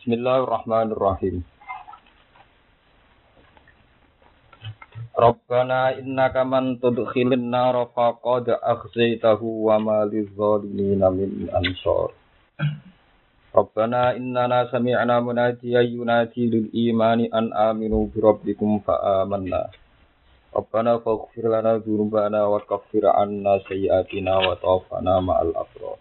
Bismillahirrahmanirrahim. Rabbana innaka man tudkhilin nar faqad akhzaytahu wa ma lizzalimin min ansar. Rabbana innana sami'na munadiyan yunadi lil imani an aminu bi rabbikum fa amanna. Rabbana faghfir lana dzunubana wa kaffir 'anna sayyi'atina wa tawaffana ma'al abrar.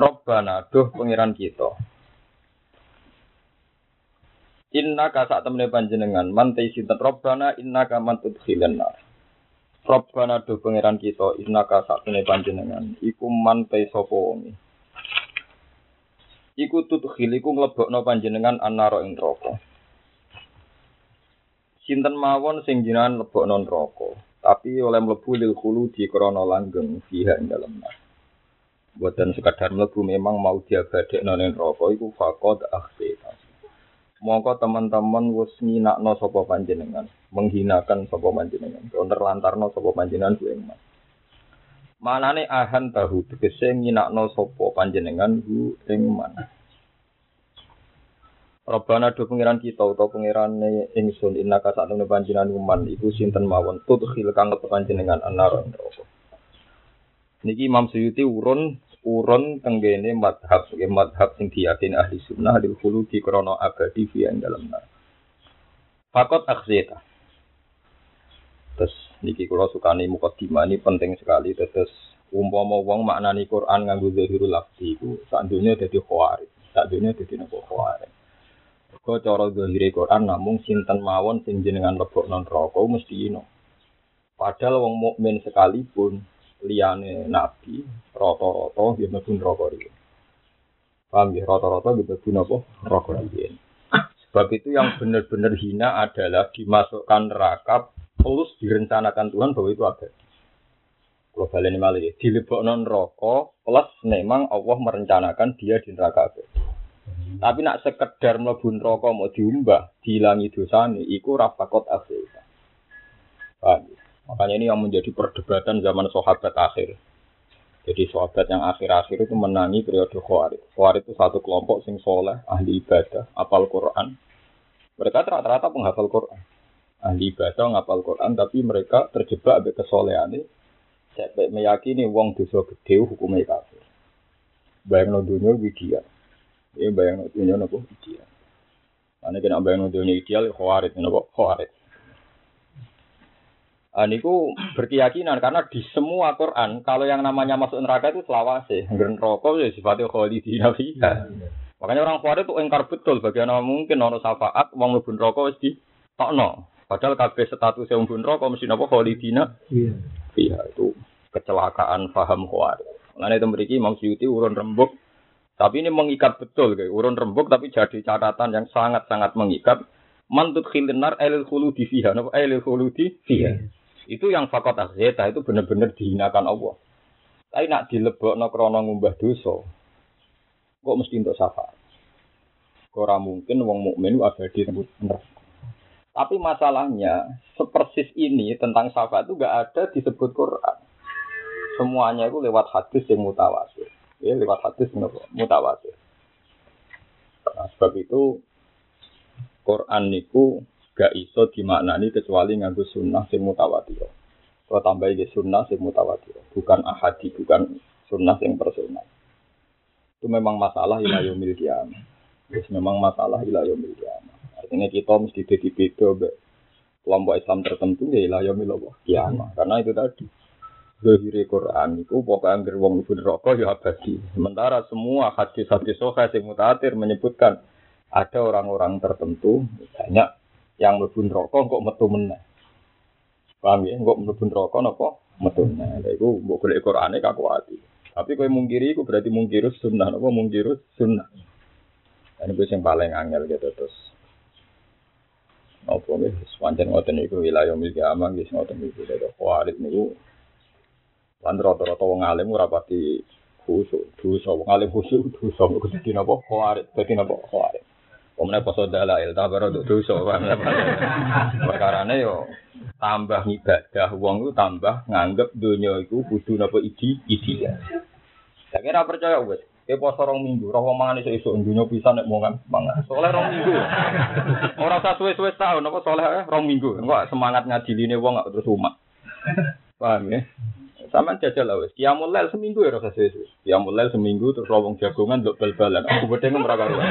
Robbana, duh pengiran kita. Inna ka sak temene panjenengan, man te sinten Robbana inna ka man tudkhilan nar. Robbana duh pengiran kita, inna ka sak temene panjenengan, iku man te sapa wonge. Iku tudkhil iku mlebokno panjenengan annara ing neraka. Sinten mawon sing jenengan lebokno neraka, tapi oleh mlebu lil khulu di krana langgeng fiha ing dalem nar. Buatan sekadar mlebu memang mau diabadek nonen rokok iku fakod akhsita. Mongko teman-teman wis nginakno sapa panjenengan, menghinakan sapa panjenengan, lantarno sapa panjenengan ku mas. Manane ahan tahu tegese nginakno sapa panjenengan ku ing man. Rabbana do pangeran kita utawa pangerane ingsun innaka sakmene panjenengan man iku sinten mawon tudkhil kang panjenengan anar. Niki Imam Suyuti urun urun tenggene madhab sebagai madhab sing diyakin ahli sunnah di hulu di krono abadi fi dalam nar. Fakot akhzeta. Terus niki kula sukani mukadimah ini penting sekali terus umpama wong maknani Quran nganggo zahirul lafzi iku sak dunya dadi khawarij. Sak dunya dadi napa khawarij. Kok cara zahire Quran namung sinten mawon sing jenengan lebokno neraka mesti ino. Padahal wong mukmin sekalipun liyane nabi rata-rata nggih mlebu neraka riyen. Paham ya rata-rata nggih mlebu napa neraka riyen. Sebab itu yang benar-benar hina adalah dimasukkan neraka plus direncanakan Tuhan bahwa itu ada. Kalau balik ini ya, dilebokno neraka plus memang Allah merencanakan dia di neraka abadi. Tapi nak sekedar mlebu neraka mau diumbah, dihilangi dosane, iku rafakot akhir. Paham? Makanya ini yang menjadi perdebatan zaman sahabat akhir. Jadi sahabat yang akhir-akhir itu menangi periode Khawarij. Khawarij itu satu kelompok sing soleh, ahli ibadah, apal Quran. Mereka rata-rata penghafal Quran. Ahli ibadah, ngapal Quran, tapi mereka terjebak abis kesolehan ini. Sampai meyakini wong dosa gede hukumnya kafir. Bayang dunia ideal. Ya bayang dunia nopo ideal. Karena kena bayang dunia ideal, Khawarij, nopo Khawarij. Uh, niku berkeyakinan karena di semua Quran kalau yang namanya masuk neraka itu selawase, ngeren rokok ya sifatnya khalidina fiha. Makanya orang Khawarij itu engkar betul bagaimana mungkin ono syafaat wong mlebu neraka wis di tokno. Padahal kabeh status yang mlebu neraka mesti napa khalidina. Iya. Iya itu kecelakaan faham Khawarij. Mulane itu mriki Imam Suyuti urun rembuk tapi ini mengikat betul kayak urun rembuk tapi jadi catatan yang sangat-sangat mengikat. Mantut khilinar elil khuludi fiha, napa elil khuludi fiha. Itu yang fakot akhzeta itu benar-benar dihinakan Allah. Tapi nak dilebok no krono ngumbah dosa, kok mesti untuk syafaat. Ora mungkin wong mukmin abadi bener. Tapi masalahnya sepersis ini tentang syafaat itu gak ada disebut Quran. Semuanya itu lewat hadis yang mutawatir. Ya, lewat hadis yang mutawatir. Nah, sebab itu Quran niku gak iso dimaknani kecuali nganggo sunnah sing mutawatir. Kalau tambah ini sunnah sing mutawatir, bukan ahadi, bukan sunnah sing personal. Itu memang masalah ilayo kiamah. Terus memang masalah ilayo kiamah. Artinya kita mesti jadi beda kelompok Islam tertentu ya ilayo kiamah. Karena itu tadi. Zahiri Quran itu pokoknya anggar wong ibu neraka ya abadi. Sementara semua hadis-hadis soha yang mutatir menyebutkan ada orang-orang tertentu banyak yang mlebu neraka kok metu meneh. Paham ya? Kok mlebu neraka napa metu meneh. Lha iku mbok golek Qur'ane. Tapi kowe mungkiri iku berarti mungkirus sunnah napa mungkirus sunnah. Ini gue yang paling angel gitu terus. Apa nih, sepanjang ngoten itu wilayah milik aman, guys ngoten itu dari khawarit niku. Lan rata-rata wong alim ora pati khusyuk, dosa wong alim khusyuk dosa kok dadi napa khawarit, dadi napa khawarit. Pemenang poso dalail, tak baru untuk dosa. Perkara yo tambah ibadah, uang itu tambah nganggep dunia itu kudu napa idi, idi ya. Saya kira percaya wes. Kayak poso rong minggu, roh wong mangan iso iso dunya pisan nek mangan mangan. Soleh rong minggu. Ora usah suwe-suwe tahun apa soleh eh, rong minggu. Enggak semangat ngajiline wong gak terus umat. Paham ya? Sama jajal lah wis. Qiyamul lail seminggu ya rasa suwe-suwe. Qiyamul lail seminggu terus wong jagongan nduk bal-balan. Aku bedeng ora karo.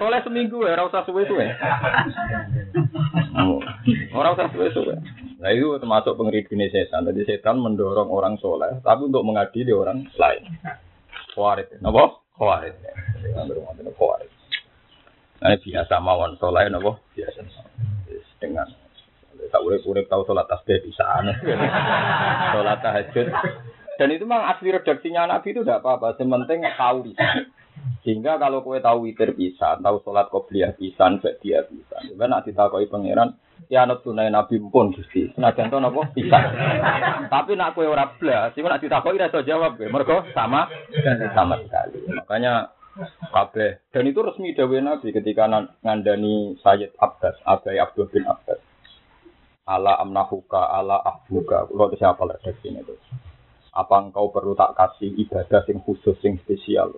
Soleh seminggu ya ora usah suwe-suwe. Ora usah suwe-suwe. Nah itu termasuk pengeridine setan. Jadi setan mendorong orang soleh, tapi untuk mengadili orang lain. Khawarij. Napa? Khawarij. Khawarij. Nah, biasa mawon soleh napa? Biasa. Dengan tak urip urip tahu sholat tasbih di sana. sholat tahajud. Dan itu memang asli redaksinya Nabi itu tidak apa-apa. Sementing tahu Sehingga kalau kue tahu witir bisa, tahu sholat qobliyah bisa, dia bisa. Juga nak ditakoi pangeran, ya anut tunai Nabi pun gusti. Nah contoh nopo bisa. Tapi nak kue ora blas, sih nak ditakoi rasa jawab, mereka sama sama sekali. Makanya kabeh dan itu resmi dawe Nabi ketika ngandani Sayyid Abbas, Abai Abdul bin Abbas. Ala amnahuka, ala ahbuka. Kalau siapa lah sini itu. Apa engkau perlu tak kasih ibadah sing khusus, sing spesial?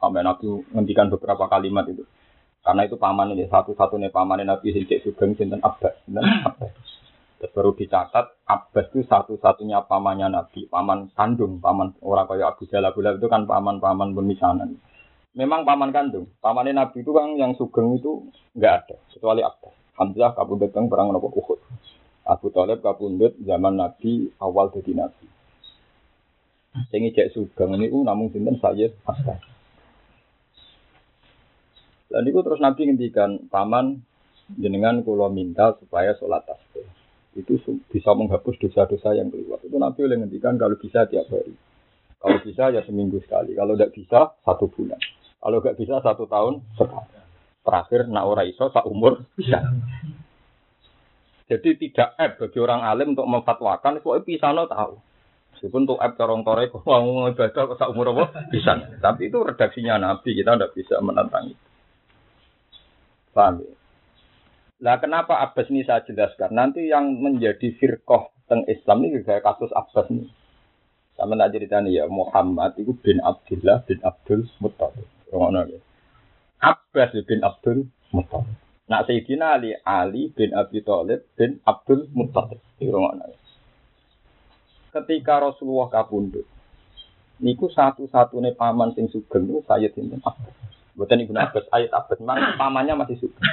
Sampai Nabi ngendikan beberapa kalimat itu. Karena itu paman ini satu-satunya paman Nabi sing cek sugeng sinten Abbas, sinten Abbas. Terus baru dicatat Abbas itu satu-satunya pamannya Nabi, paman kandung, paman orang kaya Abu Jalal Abu itu kan paman-paman pemisahan. Memang paman kandung, pamannya Nabi itu kan yang sugeng itu nggak ada, kecuali Abbas. Hamzah kabundut yang perang nopo Uhud. Abu Talib kabundut zaman Nabi awal jadi Nabi. Sing cek sugeng ini namun sinten Sayyid Abbas. Dan itu terus Nabi ngendikan paman jenengan kulo minta supaya sholat tasbih itu bisa menghapus dosa-dosa yang keluar. Itu Nabi oleh ngendikan kalau bisa tiap hari. Kalau bisa ya seminggu sekali. Kalau tidak bisa satu bulan. Kalau nggak bisa satu tahun sekali. Terakhir, nak ora iso sak umur bisa. Jadi tidak aib bagi orang alim untuk memfatwakan, pokoknya pisano tahu. Meskipun untuk aib corong tore, kok mau ibadah sak umur apa bisa. Tapi itu redaksinya Nabi, kita tidak bisa menantang itu. Paham ya? Lah kenapa Abbas ini saya jelaskan? Nanti yang menjadi firqoh teng Islam ini kayak kasus Abbas ini. Sama tak ceritanya ya Muhammad itu bin Abdullah bin Abdul Muttalib. Ya. Abbas bin Abdul Muttalib. Nak Sayyidina Ali, Ali bin Abi Thalib bin Abdul Muttalib. Ketika Rasulullah kabundut, niku satu-satunya paman sing sugeng itu saya sinten Abbas. Buatan Ibnu Abbas, ayat Abbas, memang pamannya masih sugeng.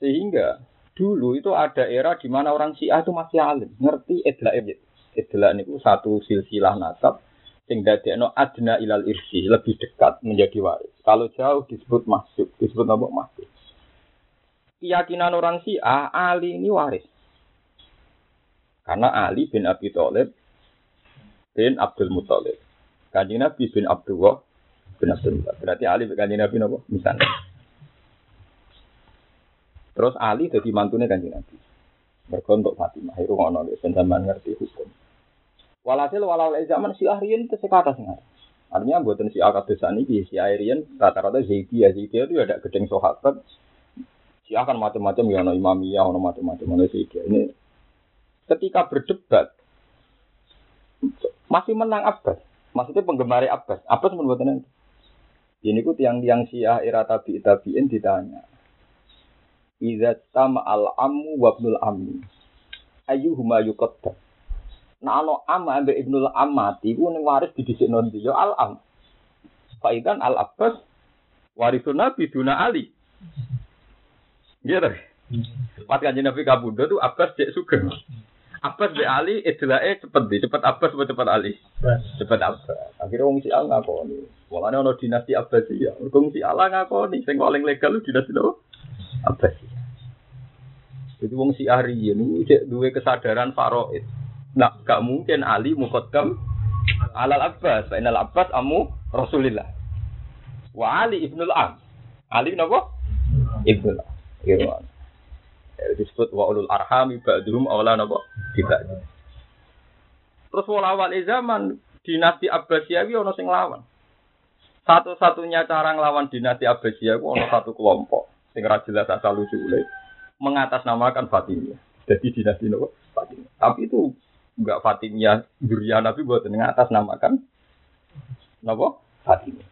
Sehingga dulu itu ada era di mana orang Syiah itu masih alim, ngerti edla Edla niku satu silsilah nasab sing dadekno adna ilal irsi, lebih dekat menjadi waris. Kalau jauh disebut masuk, disebut apa masuk. Keyakinan orang Syiah, Ali ini waris. Karena Ali bin Abi Thalib bin Abdul Muthalib. Kanjeng Nabi bin Abdullah bin Abdul Muthalib. Berarti Ali bin Kanjeng Nabi napa? Misalnya. Terus Ali jadi mantunya Kanjeng Nabi. Mereka untuk Fatimah. Itu ngono, zaman ngerti hukum. Walhasil walau zaman si Ahrian itu sekata sing Artinya buatan si akadosan ini si Ahrian rata-rata Zaidi ya Zaidi itu ada gedeng sahabat. Si akan macam-macam ya ono imamiyah ono macam-macam ono Zaidi. Ini ketika berdebat masih menang Abbas. Maksudnya penggemar Abbas. Abbas membuatnya ini ku tiang-tiang Syiah era tabi tabiin ditanya. Iza sama al amu wabnul ammi. Ayyuhuma yuqaddam. Nah ana am ambek Ibnul Ammati iku ning waris didhisik nanti ya al am. Faidan al Abbas warisun Nabi duna Ali. Gitu. Pas kanjeng Nabi kabundut tuh Abbas cek sugeng. Abbas be Ali idlae cepet di, cepet Abbas apa cepet Ali? Cepet Abbas. Akhirnya wong si Al ngakoni. Walane ana dinasti Abbas ya. Wong si Allah ngakoni sing paling legal lu dinasti lo Abbas. Jadi wong si Ariyen niku cek duwe kesadaran faraid. Nah, gak mungkin Ali muqaddam alal Abbas, fa innal Abbas amu Rasulillah. Wa Ali ibnul Am. Ali napa? Ibnul Am. Irwan. Disebut wa ulul arham ba'dhum awla napa? Tidak. Terus wala awal zaman dinasti Abbasiyawi ono sing lawan. Satu-satunya cara nglawan dinasti Abbasiyah ono satu kelompok sing ra jelas asal usule mengatasnamakan Fatimiyah. Jadi dinasti nopo Fatimiyah. Tapi itu enggak Fatimiyah Duriya Nabi buat atas namakan Napa? Fatime.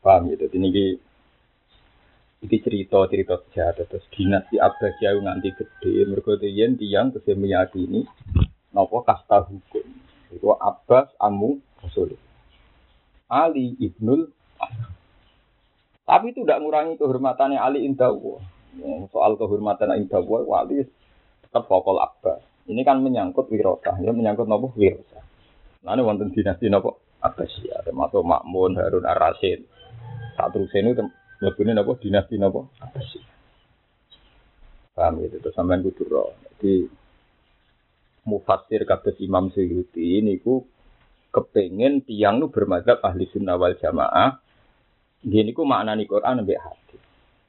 Paham ya? Jadi ini iki cerita cerita sejarah terus dinasti Abbasiyah nganti gede. Mergo yen tiyang tesih meyakini napa kasta hukum. Itu Abbas Amu Rasul. Ali ibnul tapi itu tidak mengurangi kehormatannya Ali indah soal kehormatan indah wali tetap pokok Abbas. Ini kan menyangkut wirosah ya menyangkut nopo wirosah. Nah ini wonten dinasti nopo Abbasiyah termasuk Makmun Harun Ar-Rasyid. Saat terus Lebihnya nopo dinasti nopo apa sih? Paham itu terus sampean kudu roh. Jadi mufassir kados Imam Suyuti niku kepengen tiang nu bermadzhab ahli sunnah wal jamaah. Gini ku makna ni Quran ambek hadis.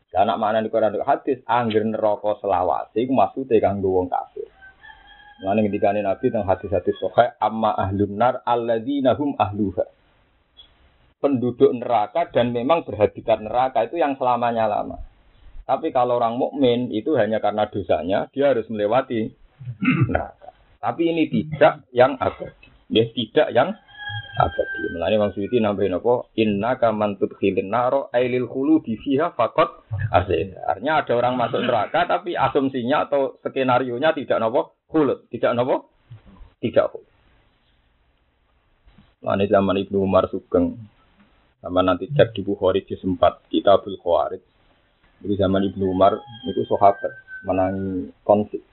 Karena makna ni Quran ambek hadis angger neraka selawase iku maksude kanggo wong kafir. Lan ngendikane Nabi tentang hadis-hadis sahih amma ahlun nar alladzina hum ahluha penduduk neraka dan memang berhabitat neraka itu yang selamanya lama. Tapi kalau orang mukmin itu hanya karena dosanya dia harus melewati neraka. Tapi ini tidak yang abadi. Ya tidak yang abadi. Mulane Bang Suwiti nambahin apa? Inna kaman tudkhilin naro ailil di fiha fakot. Artinya ada orang masuk neraka tapi asumsinya atau skenario nya tidak nopo hulut, tidak nopo tidak hulut. Lain zaman Ibnu Umar Sugeng sama nanti cek di Bukhari di sempat Kitabul Khawarij. Di zaman Ibnu Umar itu sahabat menangi konflik.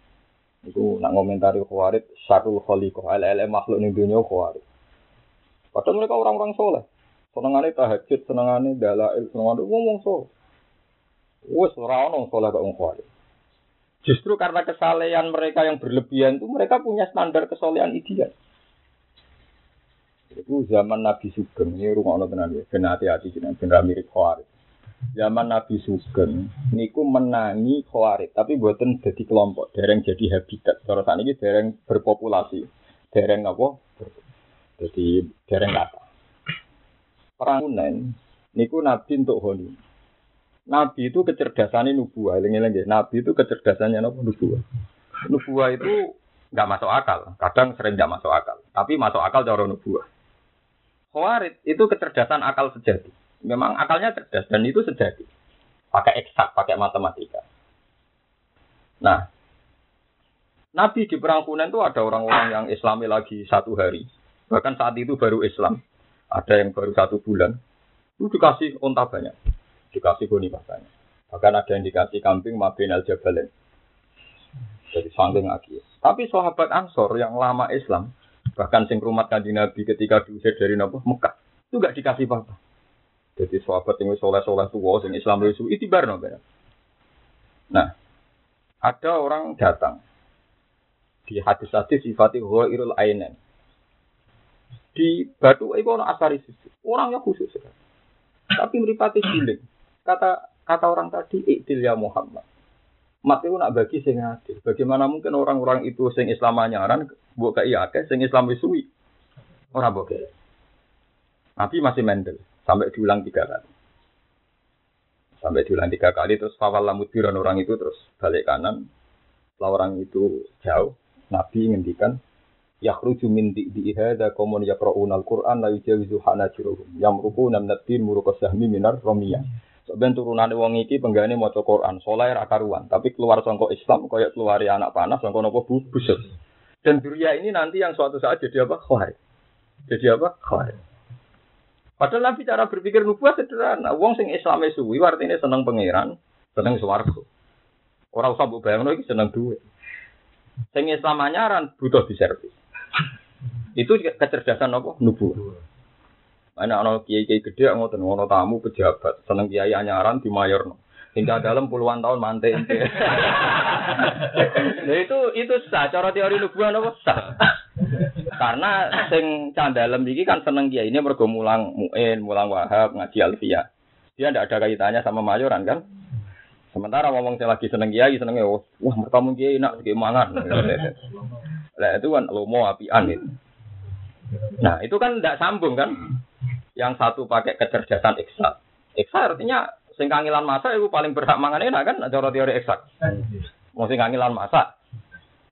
Itu nak ngomentari Khawarij syarul khaliqah ala makhluk ning dunia Khawarij. Padahal mereka orang-orang soleh. Senengane tahajud, senengane dalail, senengane ngomong soleh. Wes ora ono soleh kok Khawarij. Justru karena kesalehan mereka yang berlebihan itu mereka punya standar kesolehan ideal. Itu zaman Nabi Sugeng, ini rumah Allah tenan ya, ben hati-hati jenengan ben mirip Khawarij. Zaman Nabi Sugeng niku menangi Khawarij, tapi buatan jadi kelompok, dereng jadi habitat. Cara saat ini dereng berpopulasi, dereng apa? Jadi dereng kata. Perang Hunain niku Nabi untuk honi. Nabi itu kecerdasannya nubuah, lengi-lengi. Nabi itu kecerdasannya apa? Nubuah. Nubuah itu nggak masuk akal, kadang sering nggak masuk akal, tapi masuk akal cara nubuah. Khawarid itu kecerdasan akal sejati. Memang akalnya cerdas dan itu sejati. Pakai eksak, pakai matematika. Nah, Nabi di perang Hunain itu ada orang-orang yang Islami lagi satu hari. Bahkan saat itu baru Islam. Ada yang baru satu bulan. Itu dikasih onta banyak. Dikasih goni banyak. Bahkan ada yang dikasih kambing mabin al jabalen. Jadi sangking lagi. Tapi sahabat Ansor yang lama Islam, Bahkan sing rumah kanji Nabi ketika diusir dari Nabi Mekah itu gak dikasih apa-apa. Jadi sahabat yang soleh-soleh tua, sing Islam itu itu bar Nah, ada orang datang di hadis-hadis sifatnya irul ainen. Di batu itu orang asari. Orangnya khusus. Tapi meripati cilik. Kata kata orang tadi, iktil ya Muhammad. Mati nak bagi sing adil. Bagaimana mungkin orang-orang itu sing Islam anyaran buat ke iya sing Islam wisui orang boke. Nabi masih mendel sampai diulang tiga kali. Sampai diulang tiga kali terus fawal lamutiran orang itu terus balik kanan. Setelah orang itu jauh, Nabi ngendikan yakhruju min di hada qaumun yaqra'una al-Qur'an la yujawizu hanajiruhum yamruquna min ad-din muruqasahmi minar romiyah. Ben turunane wong iki penggane maca Quran, saleh ra karuan, tapi keluar sangka Islam kaya keluar anak panas sangka napa busuk. Dan duria ini nanti yang suatu saat jadi apa? Khawarij. Jadi apa? Khawarij. Padahal Nabi cara berpikir nubuah sederhana. Wong sing Islam suwi artinya seneng pangeran, seneng swarga. Ora usah mbok bayangno iki seneng duit. Sing Islam anyaran butuh diservis. Itu kecerdasan apa? Nubuah. Ana ana kiai-kiai gede ngoten ngono tamu pejabat, seneng kiai anyaran di mayor. Hingga dalam puluhan tahun mantai Nah itu itu sah cara teori nubuah apa sah. Karena sing candalem iki kan seneng kiai ini mergo mulang muin, mulang wahab, ngaji alfiyah. Dia tidak ada kaitannya sama mayoran kan? Sementara ngomong saya lagi seneng kiai, seneng oh, wah bertamu kiai nak kayak mangan. Lah itu kan lomo apian itu. Nah itu kan tidak sambung kan? Yang satu pakai kecerdasan eksak. Eksak artinya sing kangilan masa itu paling berhak mangan enak kan cara teori eksak. Mau sing kangilan masa.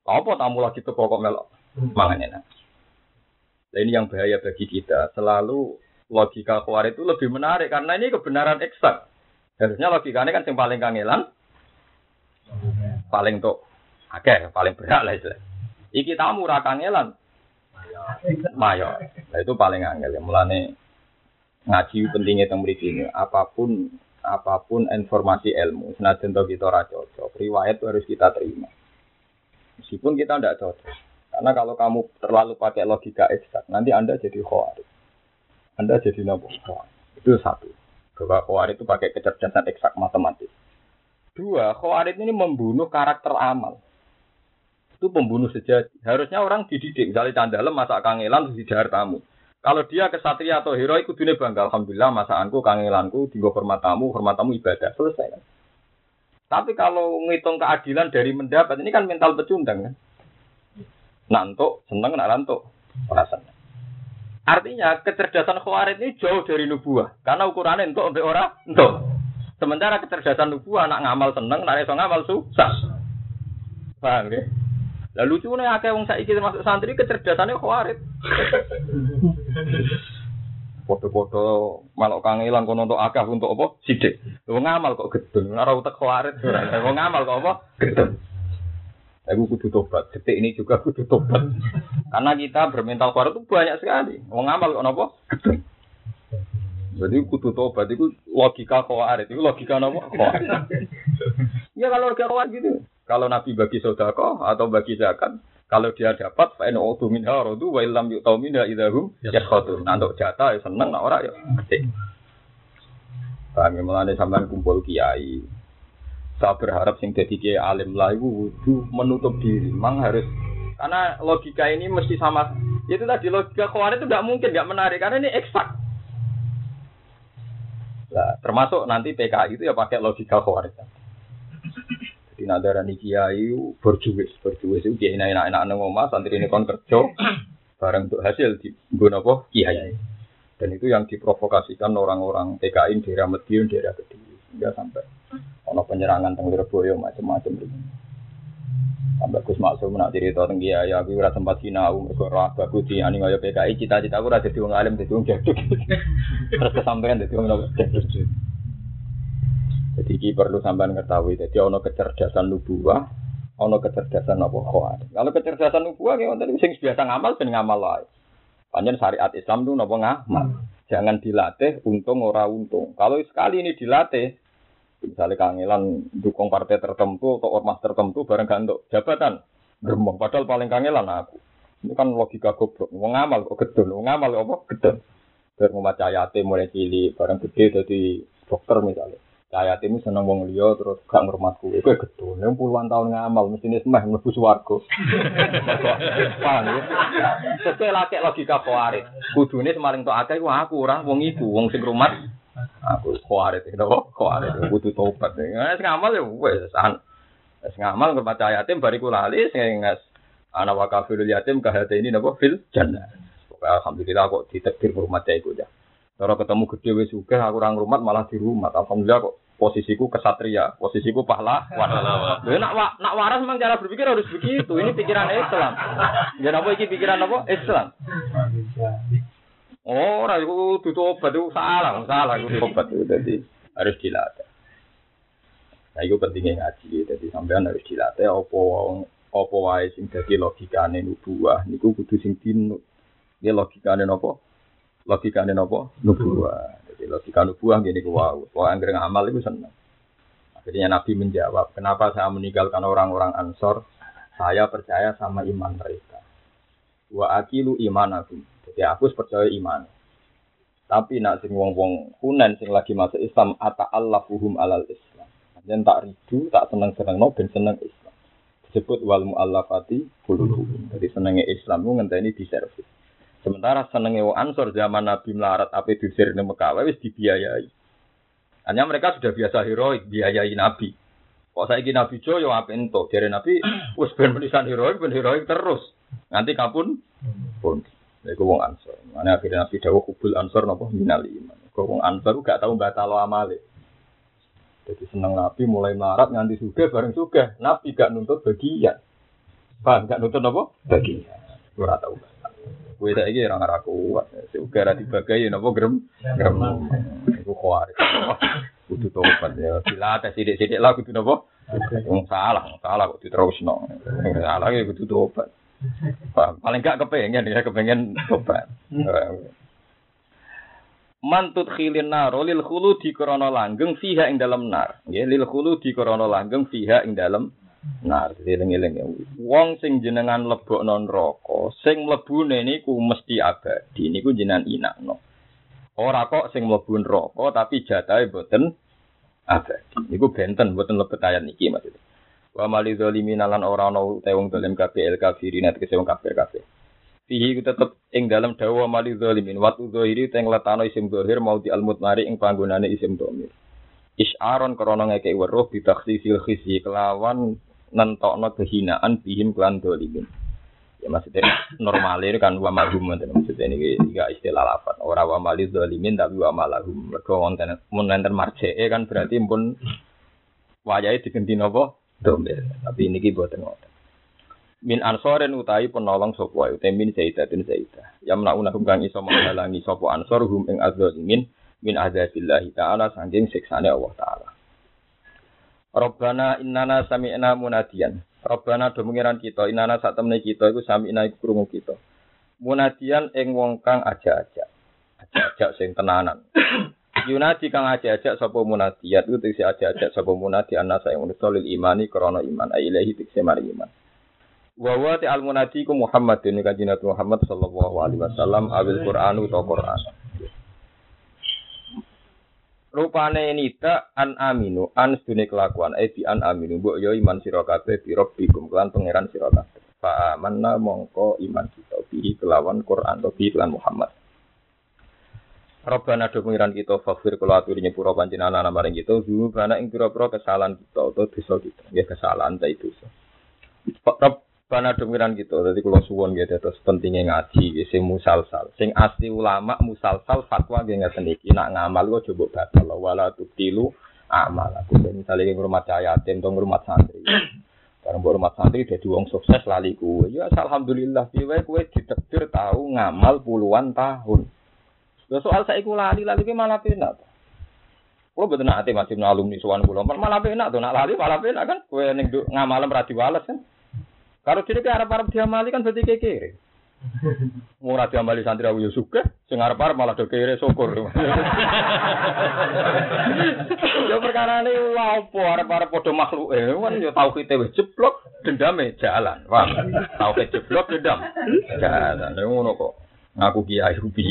Apa tamu lagi tuh pokok melok mangan enak. Nah, ini yang bahaya bagi kita. Selalu logika khawarij itu lebih menarik karena ini kebenaran eksak. Harusnya logikanya kan yang paling kangelan, paling tuh, oke, paling berat lah itu. Iki tamu ra kangelan, mayo. Nah, itu paling angel ya. Mulane ngaji pentingnya tentang ini. Apa pun apa pun informasi ilmu, senajan to kita ora cocok, riwayat harus kita terima. Meskipun kita tidak cocok. Karena kalau kamu terlalu pakai logika eksak, nanti Anda jadi khawarij. Anda jadi nabi Itu satu. Bahwa khawarij itu pakai kecerdasan eksak matematis. Dua, khawarij ini membunuh karakter amal. Itu pembunuh sejati. Harusnya orang dididik. Misalnya candalem masak kangelan terus didahar tamu. Kalau dia kesatria atau hero itu dunia bangga. Alhamdulillah masakanku, kangelanku, tinggal hormat tamu, hormat tamu ibadah. Selesai kan. Tapi kalau ngitung keadilan dari mendapat, ini kan mental pecundang kan. Nantuk, seneng, nak lantuk. Rasanya. Artinya kecerdasan khawarid ini jauh dari nubuah. Karena ukurannya untuk untuk orang untuk. Sementara kecerdasan nubuah anak ngamal seneng, nak iso ngamal susah. Paham ya? Lalu lucu nih akeh wong saiki termasuk santri kecerdasannya khawarid. Foto-foto malok kangelan kono untuk akeh untuk apa? Sidik. Wong ngamal kok gedun, ora utek khawarid ora. Wong ngamal kok apa? Gedun. Aku kudu tobat. Detik ini juga kudu tobat. Karena kita bermental kuat itu banyak sekali. Mau ngamal kok nopo? Jadi kudu tobat itu logika khawarit. Itu logika nopo? ya kalau logika khawarit gitu. Kalau Nabi bagi sodako atau bagi zakat, kalau dia dapat, fa in utu minha radu wa illam yu'tau minha idahum yaskhatun. Nah, untuk jatah ya seneng, nah orang ya gede. Kami ya? mulai sampai kumpul kiai, saya berharap sing jadi kiai alim lah itu menutup diri. Memang harus karena logika ini mesti sama. Itu tadi logika khawarij itu tidak mungkin, nggak menarik karena ini eksak. Nah, termasuk nanti PKI itu ya pakai logika khawarij. Jadi nadara nih kiai berjuwis, berjuwis itu kiai enak enak nang omah, santri ini kon kerja, bareng untuk hasil di guna apa kiai. Dan itu yang diprovokasikan orang-orang PKI daerah Medion, daerah Kediri, hingga sampai ono penyerangan teng Lirboyo macam-macam itu. Sampai Gus Maksum nak cerita tentang dia ya aku ora sempat sinau mergo ora bagus di ani kaya PKI cita-cita aku ora dadi wong alim dadi wong jaduk. Terus kesampaian dadi wong jaduk. Jadi ini perlu sampean ketahui. Jadi ono kecerdasan nubuah, ono kecerdasan apa khawatir. Kalau kecerdasan nubuah ya wonten sing biasa ngamal ben ngamal lain. Panjen syariat Islam itu napa ngamal. Jangan dilatih untung ora untung. Kalau sekali ini dilatih Misalnya kangelan dukung partai tertentu atau ormas tertentu bareng gak untuk jabatan. Gerembong. Padahal paling kangelan aku. Ini kan logika goblok. Mau ngamal kok gedun. Mau ngamal apa? Gedun. Biar membaca mulai cilik. Bareng gede jadi dokter misalnya. Cahaya ini seneng wong liya terus gak ngurmatku. Iku gedun. Yang puluhan tahun ngamal mesti semah mlebu swarga. Ya? Sesuai laki logika kuarit. Kudune semaling tok akeh aku ora wong iku wong sing rumat Aku kuarit itu, kuarit butuh tobat. Nggak ngamal ya wes an. Wes ngamal ngerbaca yatim bariku lali sing anak wakafil yatim kahate ini napa fil jannah. Alhamdulillah kok ditekdir rumah iku ya. Cara ketemu gede wis juga aku orang rumah malah di rumah. Alhamdulillah kok posisiku kesatria, posisiku pahlawan. Ya nak nak waras memang cara berpikir harus begitu. Ini pikiran Islam. Ya apa iki pikiran apa? Islam. Oh, ora iku kudu tobat itu salah, salah iku tobat itu jadi harus dilatih. Nah, itu pentingnya ngaji, jadi sampean harus dilatih apa apa wae sing dadi logikane nubuah niku kudu sing dinut. Ini logikane napa? Logikane napa? Nubuah. Jadi logika nubuah gini ku wau. Wah anggere ngamal itu seneng. Akhirnya Nabi menjawab, kenapa saya meninggalkan orang-orang Ansor? Saya percaya sama iman mereka. Wa akilu imanakum Ya aku percaya iman. Tapi nak sing wong-wong kunen sing lagi masuk Islam ata Allah fuhum alal Islam. Dan tak ridu, tak seneng seneng no, ben seneng Islam. Disebut wal mu'allafati qulubuhum. Jadi senengnya Islam itu ngenteni di servis. Sementara senengnya wong Ansor zaman Nabi melarat apa diusir di Mekah wis dibiayai. Hanya mereka sudah biasa heroik biayai Nabi. Kok saya ingin Nabi Jo yo apa ento? Jadi Nabi wis ben tulisan heroik ben heroik terus. Nanti kapun pun. Iku wong Ansor. Mana akhirnya Nabi dawuh kubul Ansor napa minal iman. Kok wong Ansor gak tau batalo amale. Jadi seneng Nabi mulai melarat nganti suga bareng suga. Nabi gak nuntut bagian. Paham gak nuntut apa? Bagian. Ora tau Kowe saiki ora ora kuat. Uga ora dibagai napa grem grem. Iku kuat. Kudu tobat ya. Ada sidik-sidik lah kudu napa? Wong salah, salah kok diterusno. Salah ya kudu tobat. Paling gak kepengen ya kepengen tobat. Mantut khilin naro lil khulu di krono langgeng fiha ing dalam nar. Nggih lil khulu di krono langgeng fiha ing dalam nar. Eling-eling. Wong sing jenengan lebokno neraka, sing mlebune niku mesti abadi. Niku jenengan inakno. Ora kok sing mlebu neraka tapi jatahe boten abadi. Niku benten boten lebet ayat niki maksudnya. Wa mali zalimin lan ora ana te wong zalim kabeh el kafirin tegese wong kafir kabeh. Fihi ku tetep ing dalam dawa mali zalimin watu zahiri teng letano isim zahir mau di almut mari ing panggonane isim domir. Isyaron krana ngekek weruh bitakhsisil khizyi kelawan nentokno kehinaan bihim klan zalimin. Ya maksudnya normalnya kan wa malhum maksudnya ini tiga istilah lafaz. Ora wa mali zalimin tapi wa malahum. Mergo wonten mun marjee kan berarti pun wayahe diganti napa? Domir. Tapi niki boten ngoten min ansoren utai penolong sapa utai min sayyidatin sayyidah yamnauna hum kang iso menghalangi sapa ansor hum ing adzalimin min adzabillahi taala saking siksane Allah taala Rabbana innana sami'na munadian Rabbana do mengiran kita innana sak temne kita iku sami'na iku krungu kita. Munadian ing wong kang aja-aja aja-aja sing tenanan. Yunadi kang aja-aja sapa munadiat iku tegese aja-aja sapa munadi ana ing solil imani krana iman. Ailahi tegese mari iman. Wa wa al munadi ku Muhammad ini kanjeng Muhammad sallallahu alaihi wasallam awil Quran utawa Quran. Rupane nita an aminu an sedune kelakuan eh bi an aminu mbok yo iman sira kabeh bi rabbikum kelan pangeran sira kabeh. Fa amanna mongko iman kita bi kelawan Quran to bi kelan Muhammad. Rabbana do pengiran kita fakfir kula aturi nyepuro panjenengan ana maring kita dulu karena ing pira-pira kesalahan kita atau dosa kita. Ya kesalahan ta itu. Rabb Bana demikian gitu, jadi kalau suwon gitu, terus pentingnya ngaji, sing musalsal, sing asli ulama musalsal fatwa dia nggak sendiri, nak ngamal gue coba batal, wala tilu amal. Aku misalnya ngurmat yatim, atau ngurmat santri, karena buat rumah santri jadi wong sukses lali kue, ya alhamdulillah, kue kue ditektir tahu ngamal puluhan tahun. Lo soal saya iku lali, lali kue malah penak. Kalau betul nanti masih alumni suwan pulau, malah penak tuh, nak lali malah penak kan, kue neng ngamalem radiwalas kan. Kalau jadi ke Arab-Arab diamali kan berarti kekere. Murah diamali santri awu suka, sing Arab-Arab malah do kere syukur. ya perkara ini apa Arab-Arab padha makhluk eh kan ya tauhid wis jeblok dendame jalan. Wah, tauhid jeblok dendam. Jalan. Ya ngono kok. Ngaku kiai rupi.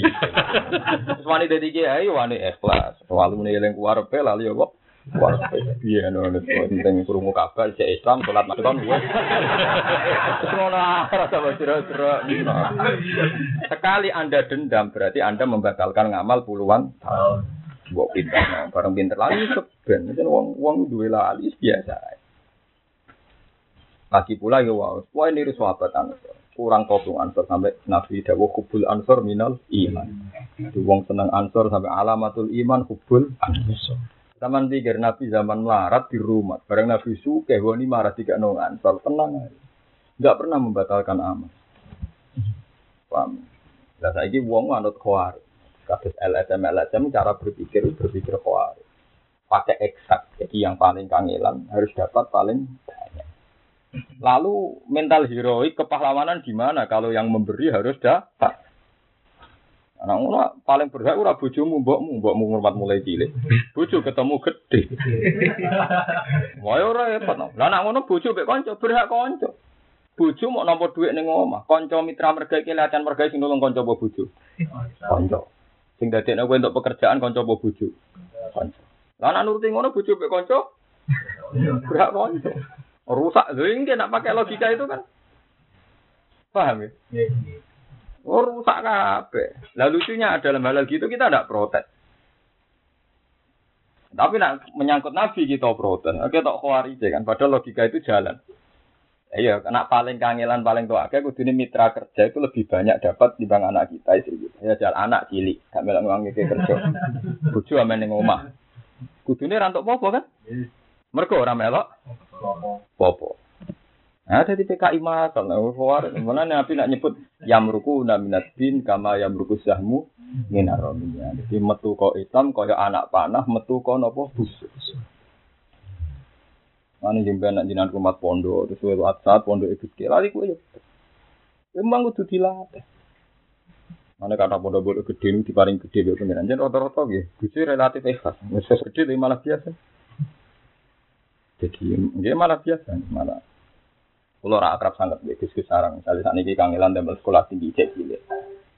Wani dadi kiai wani ikhlas. Walu eling ku arep lali ya kok. Wah, iya no, penting kurungu kabar cek Islam sholat makan gue. Semua rasa bercerai Sekali anda dendam berarti anda membatalkan ngamal puluhan tahun. Buat pintar, bareng pintar lagi seben. Jadi uang uang dua lali biasa. Lagi pula ya wow, wah ini sahabat. Kurang kopung ansor sampai nabi dawuh kubul ansor minal iman. Wong seneng ansor sampai alamatul iman kubul ansor. Zaman pikir Nabi zaman melarat di rumah. Barang Nabi suke, wani marah tiga nongan. Soal tenang aja. Enggak pernah membatalkan amal. Paham? Nah, saya uang anut khawar. Kasus LSM LSM cara berpikir berpikir khawar. Pakai eksak. Jadi yang paling kangelan harus dapat paling banyak. Lalu mental heroik kepahlawanan gimana kalau yang memberi harus dapat? Anak ngono paling berhak ora bojomu, mbokmu, mbokmu ngurmat mulai cilik. Bojo ketemu gede. Wae ora repot. Lah anak ngono bojo mek kanca berhak kanca. Bojo mau nampa dhuwit ning omah, kanca mitra merga iki latihan merga sing nulung kanca apa bojo? Kanca. Sing dadekne kowe untuk pekerjaan kanca apa bojo? Kanca. Lah anak nuruti ngono bojo mek kanca berhak kanca. Rusak lho iki nak pakai logika itu kan. Paham ya? Oh rusak kabeh. Lah lucunya adalah hal gitu kita tidak protes. Tapi nak menyangkut Nabi kita protes. Oke tok khawarij kan. Padahal logika itu jalan. Iya, karena paling kangelan paling tua kayak kudune mitra kerja itu lebih banyak dapat dibanding anak kita itu gitu. Ya jalan anak cilik, gak melok uang itu kerja. Bojo amen ning omah. Kudune rantuk popo kan? Mergo ora melok popo. Nah, ada di PKI masal, nah, mana nabi nak nyebut Yamruku naminat bin kama yamruku sahmu minarominya. Jadi metu kok hitam kaya anak panah, metu kok nopo busuk. Mana jembe anak jinan kumat pondok, terus wae saat pondok itu kue ya. Emang kudu dilatih. Mana kata pondok bodoh gede ini diparing gede dia pengiran. Jadi rata-rata gitu, gusi relatif ikhlas. Nggak gede malah biasa. Jadi dia malah biasa, malah. Kalau orang akrab sangat di diskusi sarang, misalnya saat ini kangelan dan sekolah tinggi cek cilik.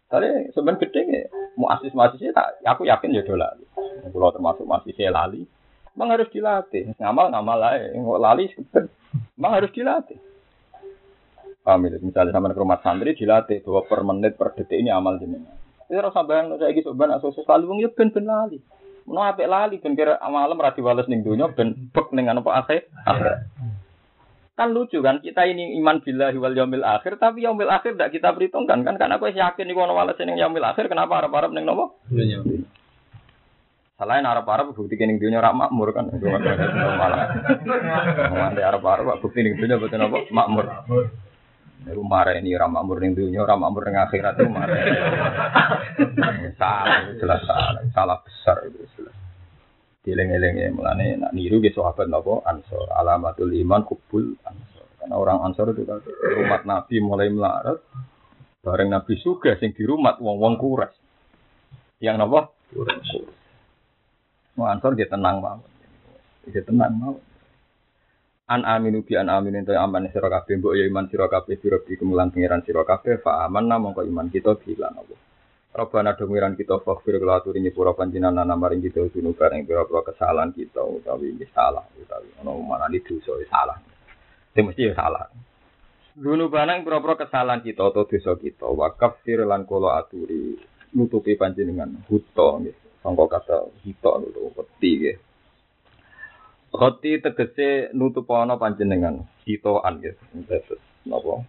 Tapi sebenarnya gede ya, mau asis mahasiswa tak, aku yakin ya dolar. Kalau termasuk mahasiswa lali, Memang harus dilatih. Ngamal ngamal lah, nggak lali sebentar. Memang harus dilatih. Paham itu? Misalnya sama ke rumah santri dilatih bahwa per menit per detik ini amal jenengan. Itu rasa bayang saya gitu sebenarnya asal selalu wong ya ben ben lali. Mau apa lali ben kira malam rati wales ning dunia ben bek ning apa akhir. Kan lucu kan kita ini iman billahi wal yaumil akhir tapi yaumil akhir tidak kita perhitungkan kan karena aku yakin iku ono wales ning yaumil akhir kenapa harap-harap ning nopo? Dunia. Selain Arab-Arab bukti kini dunia rak makmur kan. Malah. Nanti Arab-Arab bukti kini dunia betul apa? Makmur. Itu marah ini rak makmur ning dunia, rak makmur ning akhirat itu salah, jelas salah, salah besar itu jelas. Dileng-eleng ya nak niru ke sahabat napa Ansor, alamatul iman kubul Ansor. Karena orang Ansor itu kan rumah Nabi mulai melarat, bareng Nabi suga sing di rumah wong-wong kuras. Yang napa? Kuras. Mau ansor dia tenang mau. Dia tenang mau. An aminu bi an aminu itu aman sira kabeh mbok ya iman sira bi kemulan pengiran sira kabeh fa aman namung kok iman kita bilan apa. Robana demiran kita fakfir kula aturi nyepura panjenengan maring kita sunu bareng pira-pira kesalahan kita utawi salah utawi ono mana di dosa salah. Itu mesti ya salah. Dunu banang pira-pira kesalahan kita atau dosa kita wakaf fir lan kula aturi nutupi panjenengan huto nggih. Sangka kata hito itu peti ya. Hoti tegese nutup ana panjenengan hitoan ya. Terus napa?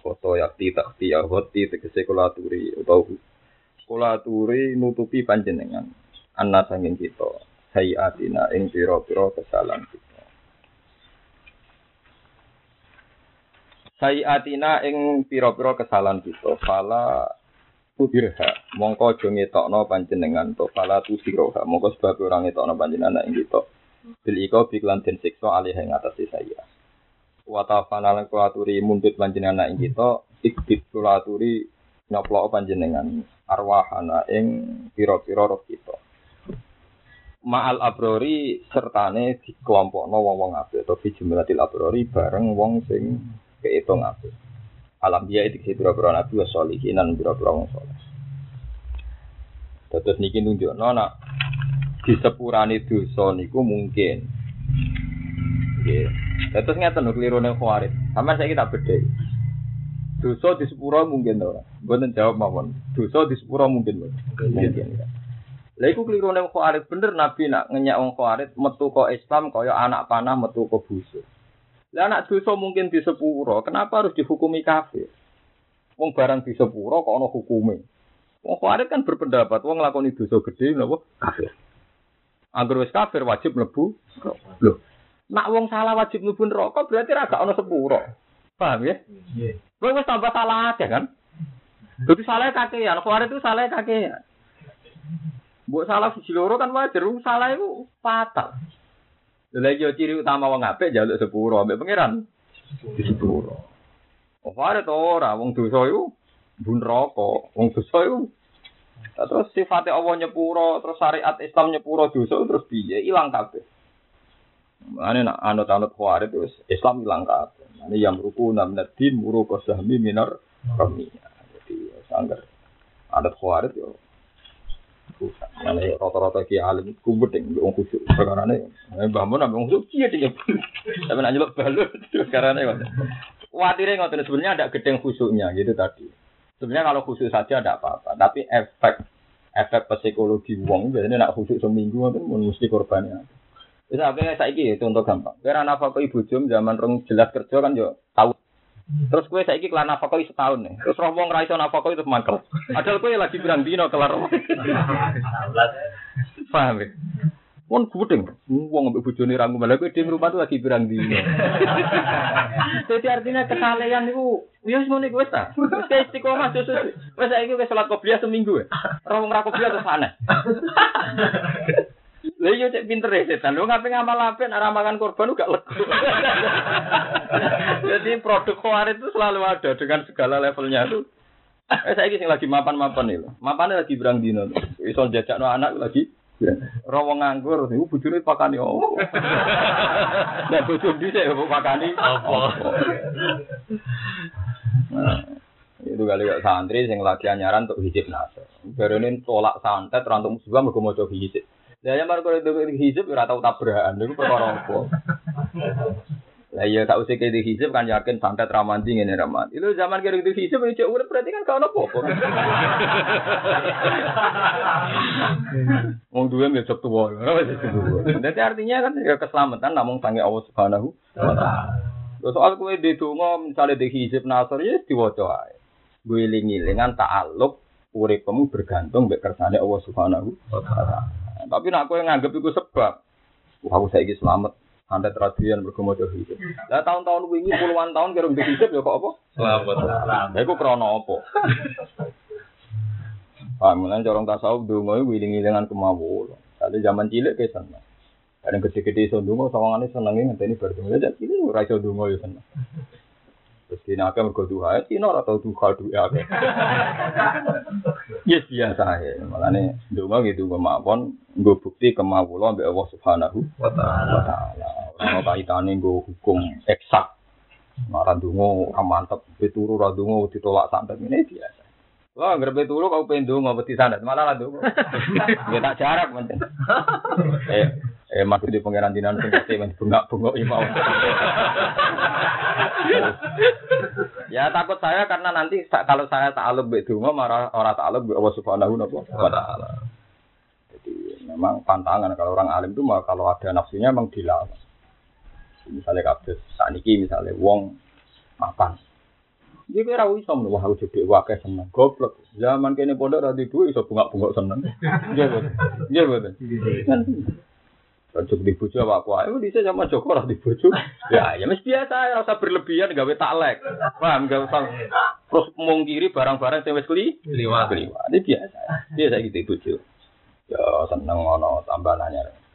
Foto yakti takti ya hoti tegese kula aturi utawa kula aturi nutupi panjenengan. Anna sanging kita sayiatina ing pira-pira kesalahan kita. Sayiatina ing pira-pira kesalahan kita. Fala Kudirha, mongko aja ngetokno panjenengan to fala tu siroha, mongko sebab orang ngetokno panjenengan ing kita. Bil iko biklan den siksa alih ing atas saya. Wa tafana lan kuaturi mundut panjenengan ing kita, ikbit kulaturi nyoplok panjenengan arwahana ing pira-pira roh kita. Ma'al abrori sertane dikelompokno wong-wong apik atau fi abrori bareng wong sing keitung apik alam dia itu sih biro-biro nabi wa dan biro-biro wong soleh. Terus niki nona di sepurane dosa niku mungkin. Nggih. Terus ngeten lho keliru ning khawarit. Sampe saya kita beda. Dosa di sepuro mungkin ora. Mboten jawab mawon. Dosa di sepuro mungkin mungkin. Mungkin. Lha iku keliru ning khawarit bener nabi nak ngenyak wong khawarit metu kok Islam kaya anak panah metu kok busuk. Lah anak dosa mungkin di sepuro, kenapa harus dihukumi kafir? Wong barang di sepuro kok ana hukume. Wong khawarij kan berpendapat wong nglakoni dosa gede napa kafir. Angger wis kafir wajib mlebu. Loh, nak wong salah wajib mlebu neraka berarti ra gak ana sepuro. Paham ya? Nggih. Wong wis tambah salah aja kan? Jadi salah kakean, khawarij itu salah kakean. Buat salah siji loro kan wajar, salah itu fatal. Lha yo ciri utama wong apik jaluk sepuro ambek pangeran. Sepuro. Ada to ora wong dosa iku bun rokok, wong dosa iku terus sifatnya Allah nyepuro, terus syariat Islam nyepuro dosa terus piye ilang kabeh. Ane nak anut-anut khawarij terus Islam ilang kabeh. Ane yang ruku namna din muru sahmi minar kami. Jadi sanggar anut khawarij yo Mana rata-rata ki alim kubut yang wong kusuk perkara ne. Mbah Mun ambek wong kusuk kiye dia. Tapi nak nyeluk balut ne kok. Kuatire ngoten sebenarnya ada gedeng khusuknya gitu tadi. Sebenarnya kalau khusuk saja tidak apa-apa, tapi efek efek psikologi wong biasanya nak khusuk seminggu itu mesti korbannya. Itu apa saya ini contoh gampang. Karena apa kok ibu jom zaman rong jelas kerja kan yo tahu Terus gue saya kelar nafkah setahun nih. Terus roh wong nafkah itu mangkel. Padahal gue lagi bilang dino kelar. Paham ya? Wong gudeng, wong mbek bojone ra ngomel kowe dhewe rumah tuh lagi pirang dino. Jadi artinya kesalehan niku ya wis ngono iku wis ta. Wis istiqomah susu. Wis saiki wis salat qobliyah seminggu ya. Ora wong ra qobliyah terus aneh. Lah iya cek pinter ya setan. Lu ngapain ngamal apa? Arah makan korban gak lega. Jadi produk khawarij itu selalu ada dengan segala levelnya tuh. Eh saya sing lagi mapan-mapan nih loh. Mapannya lagi berang dino. Iso jajak no anak lagi. Rawa nganggur, ibu bujurnya pakani. Nah bujur di saya bu pakani. Apa? Nah, itu kali gak santri sing lagi anyaran untuk hijab nasr. Baru ini tolak santet, rantung musibah mau coba hijab. Ya baru kalau itu hijab, ya tahu tabrakan, itu perkara apa. Lah iya tak usah kayak hijab kan yakin santet ramanti ngene ramat. Itu zaman kira itu hijab itu urip berarti kan kau nopo apa. Wong duwe besok tuwa. Jadi artinya kan ya keselamatan namun sange Allah Subhanahu wa taala. Soal kowe di donga misale di hijab nasr ya diwaca ae. Gue lingi-lingan ta'aluk uripmu bergantung mbek kersane Allah Subhanahu wa taala. Tapi nek kowe nganggep iku sebab Wah, aku saiki selamat santet tradian bergemo hidup. Lah tahun-tahun wingi puluhan tahun kira ndek hidup ya kok apa? Selamat. Lah iku krana apa? Paham lan corong tasawuf donga wiling-wilingan kemawon. Tadi zaman cilik ke seneng. Kadang gede-gede iso donga sawangane senenge ngenteni bar donga. Jadi ini ora iso donga ya seneng. Terus kini akeh mergo duha, kini ora tau duha duwe akeh. Yes biasa ya. Makane donga gitu kemawon nggo bukti kemawula mbek Allah Subhanahu Wa ta'ala. Ora kaitane nggo hukum eksak. Ora ndonga ora mantep, pituru ora ndonga ditolak santet ini biasa. Wah, anggere pituru kau pengen ndonga mesti santet, malah lah ndonga. Ya tak jarak penting. Eh, eh masuk di pangeran dinan sing kate men bengak-bengok imau. ya takut saya karena nanti kalau saya ta'aluk mbek donga marah ora ta'aluk mbek Allah Subhanahu wa taala. Jadi memang pantangan kalau orang alim itu kalau ada nafsunya memang dilawan. Misalnya kados saniki misalnya wong mapan. Dia kira iso men wah aku jadi wae seneng goblok. Zaman kene pondok ra duwe iso bungak-bungak seneng. Iya betul. Iya betul. Cocok di bojo apa aku ayo bisa sama Joko lah di bojo. Ya ya mesti biasa ya usah berlebihan gawe taklek. Paham gak usah terus mungkiri barang-barang sing wis keli Liwat. Keliwat. Ini biasa. Biasa gitu bojo. Ya seneng ngono tambah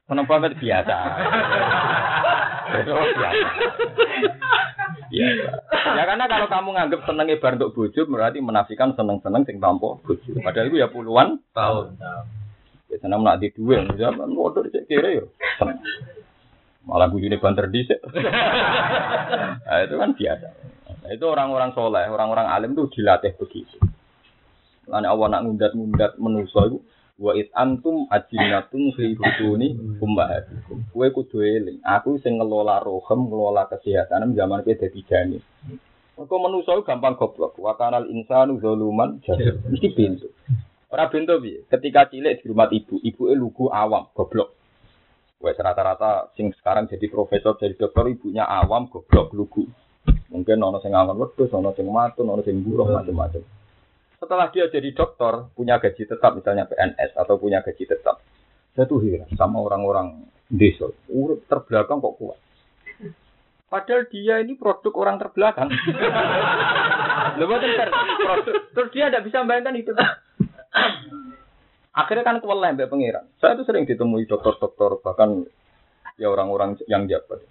Seneng banget biasa. Itu biasa. Biasa. Ya karena kalau kamu nganggap seneng ibar untuk bojo berarti menafikan seneng-seneng sing tanpa bojo. Padahal itu ya puluhan Tahun. ya seneng nak di dua zaman bodoh cek kira yo. Malah bujune banter dhisik. nah, itu kan biasa. Nah, itu orang-orang soleh, orang-orang alim tuh dilatih begitu. Lalu Allah nak ngundat-ngundat menuso itu wa it antum ajinatun fi butuni ummahatikum. Kowe kudu eling, aku sing ngelola rohem, ngelola kesehatan zaman kowe dadi janin. Kok iku gampang goblok. Wa kanal insanu zaluman jahil. Mesti pintu. Ora pintu piye? Ketika cilik di rumah ibu, ibu lugu awam, goblok. Wes rata-rata sing sekarang jadi profesor, jadi dokter ibunya awam, goblok, lugu. Mungkin ono sing ngangon wedhus, ono sing matun, ono sing buruh macam-macam. Setelah dia jadi dokter, punya gaji tetap misalnya PNS atau punya gaji tetap. Saya tuh heran sama orang-orang desa. Urut terbelakang kok kuat. Padahal dia ini produk orang terbelakang. Ter. produk. Terus dia tidak bisa membayangkan itu. Akhirnya kan kewalahan mbak pangeran. Saya tuh sering ditemui dokter-dokter bahkan ya orang-orang yang jabat.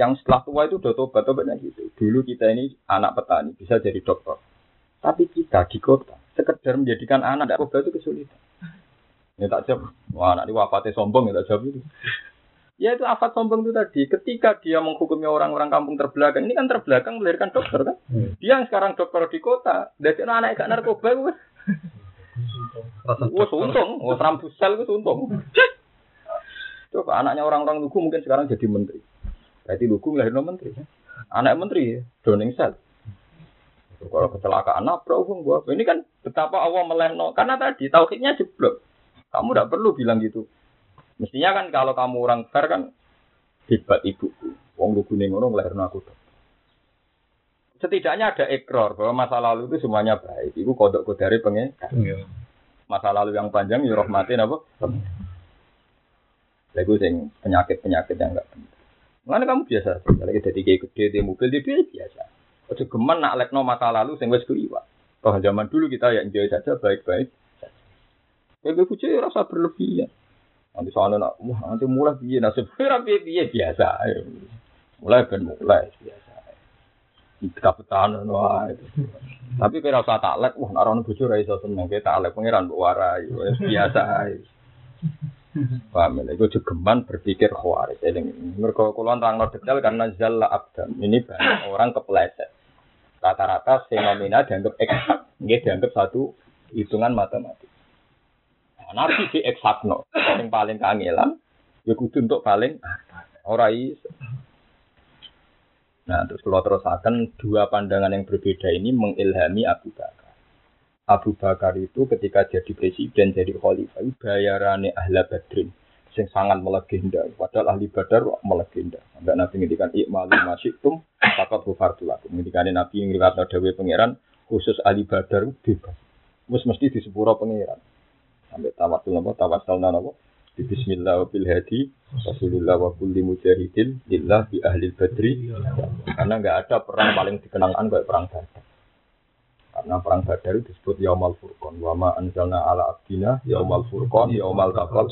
Yang setelah tua itu udah tobat tobatnya gitu. Dulu kita ini anak petani bisa jadi dokter. Tapi kita di kota sekedar menjadikan anak tidak tobat itu kesulitan. Ya tak jawab. Wah anak ini wafatnya sombong ya tak jawab itu. Ya itu afat sombong itu tadi. Ketika dia menghukumi orang-orang kampung terbelakang, ini kan terbelakang melahirkan dokter kan. Dia yang sekarang dokter di kota, dari anak gak narkoba, gue. Wah untung, wah rambusel itu untung. Coba anaknya orang-orang lugu mungkin sekarang jadi menteri. Berarti lugu ngelahirin menteri. Anak menteri, Downing Cell. Kalau kecelakaan nabrak uang gua. Ini kan betapa Allah melehno. Karena tadi tauhidnya jeblok. Kamu tidak perlu bilang gitu. Mestinya kan kalau kamu orang fair kan hebat ibuku. Wong lugu ning ngono ngelahirin aku. Setidaknya ada ekor bahwa masa lalu itu semuanya baik. Ibu kodok kodari pengen Iya. masa lalu yang panjang ya rahmatin apa? Lagu sing penyakit-penyakit yang enggak penting. Mana kamu biasa, kalau kita tiga gede di mobil di biasa. Ojo geman nak lekno masa lalu sing wis kuliwat. Toh zaman dulu kita ya enjoy saja baik-baik. Kayak gue ya rasa berlebihan. Nanti soalnya nak, wah nanti mulai biaya nasib, rapi biaya biasa. Mulai ben mulai biasa. Kita petahan wah. Tapi kira usah taklek, wah narono bojo ra iso seneng, kita taklek pangeran mbok warai, biasa. Paham ya? Itu jogeman berpikir khawarij. Mereka kulon terang detail karena zalla abdan. Ini banyak orang kepleset. Rata-rata fenomena dianggap eksak. Ini dianggap satu hitungan matematik. Nah, nabi di no. Yang paling kangelan. Ya kudu untuk paling ora iso. Nah, terus kalau terus akan dua pandangan yang berbeda ini mengilhami Abu Bakar. Abu Bakar itu ketika jadi presiden, jadi khalifah, bayarane ahla badrin yang sangat melegenda. Padahal ahli badar melegenda. Sampai Nabi ngendikan ikmalu masyitum takut bufartu lakum. Ngendikan Nabi yang riwayat dawe pangeran khusus ahli badar bebas. Mus mesti di sepuro pangeran. Sampai tawasul napa tawasul napa di bismillah bil hadi Rasulullah wa kulli mujahidin lillah bi ahli badri. Karena enggak ada perang paling dikenangkan kayak perang badar. Karena perang Badar disebut Yaumal Furqan. Wa ma anzalna ala abdina Yaumal Furqan, Yaumal Taqal.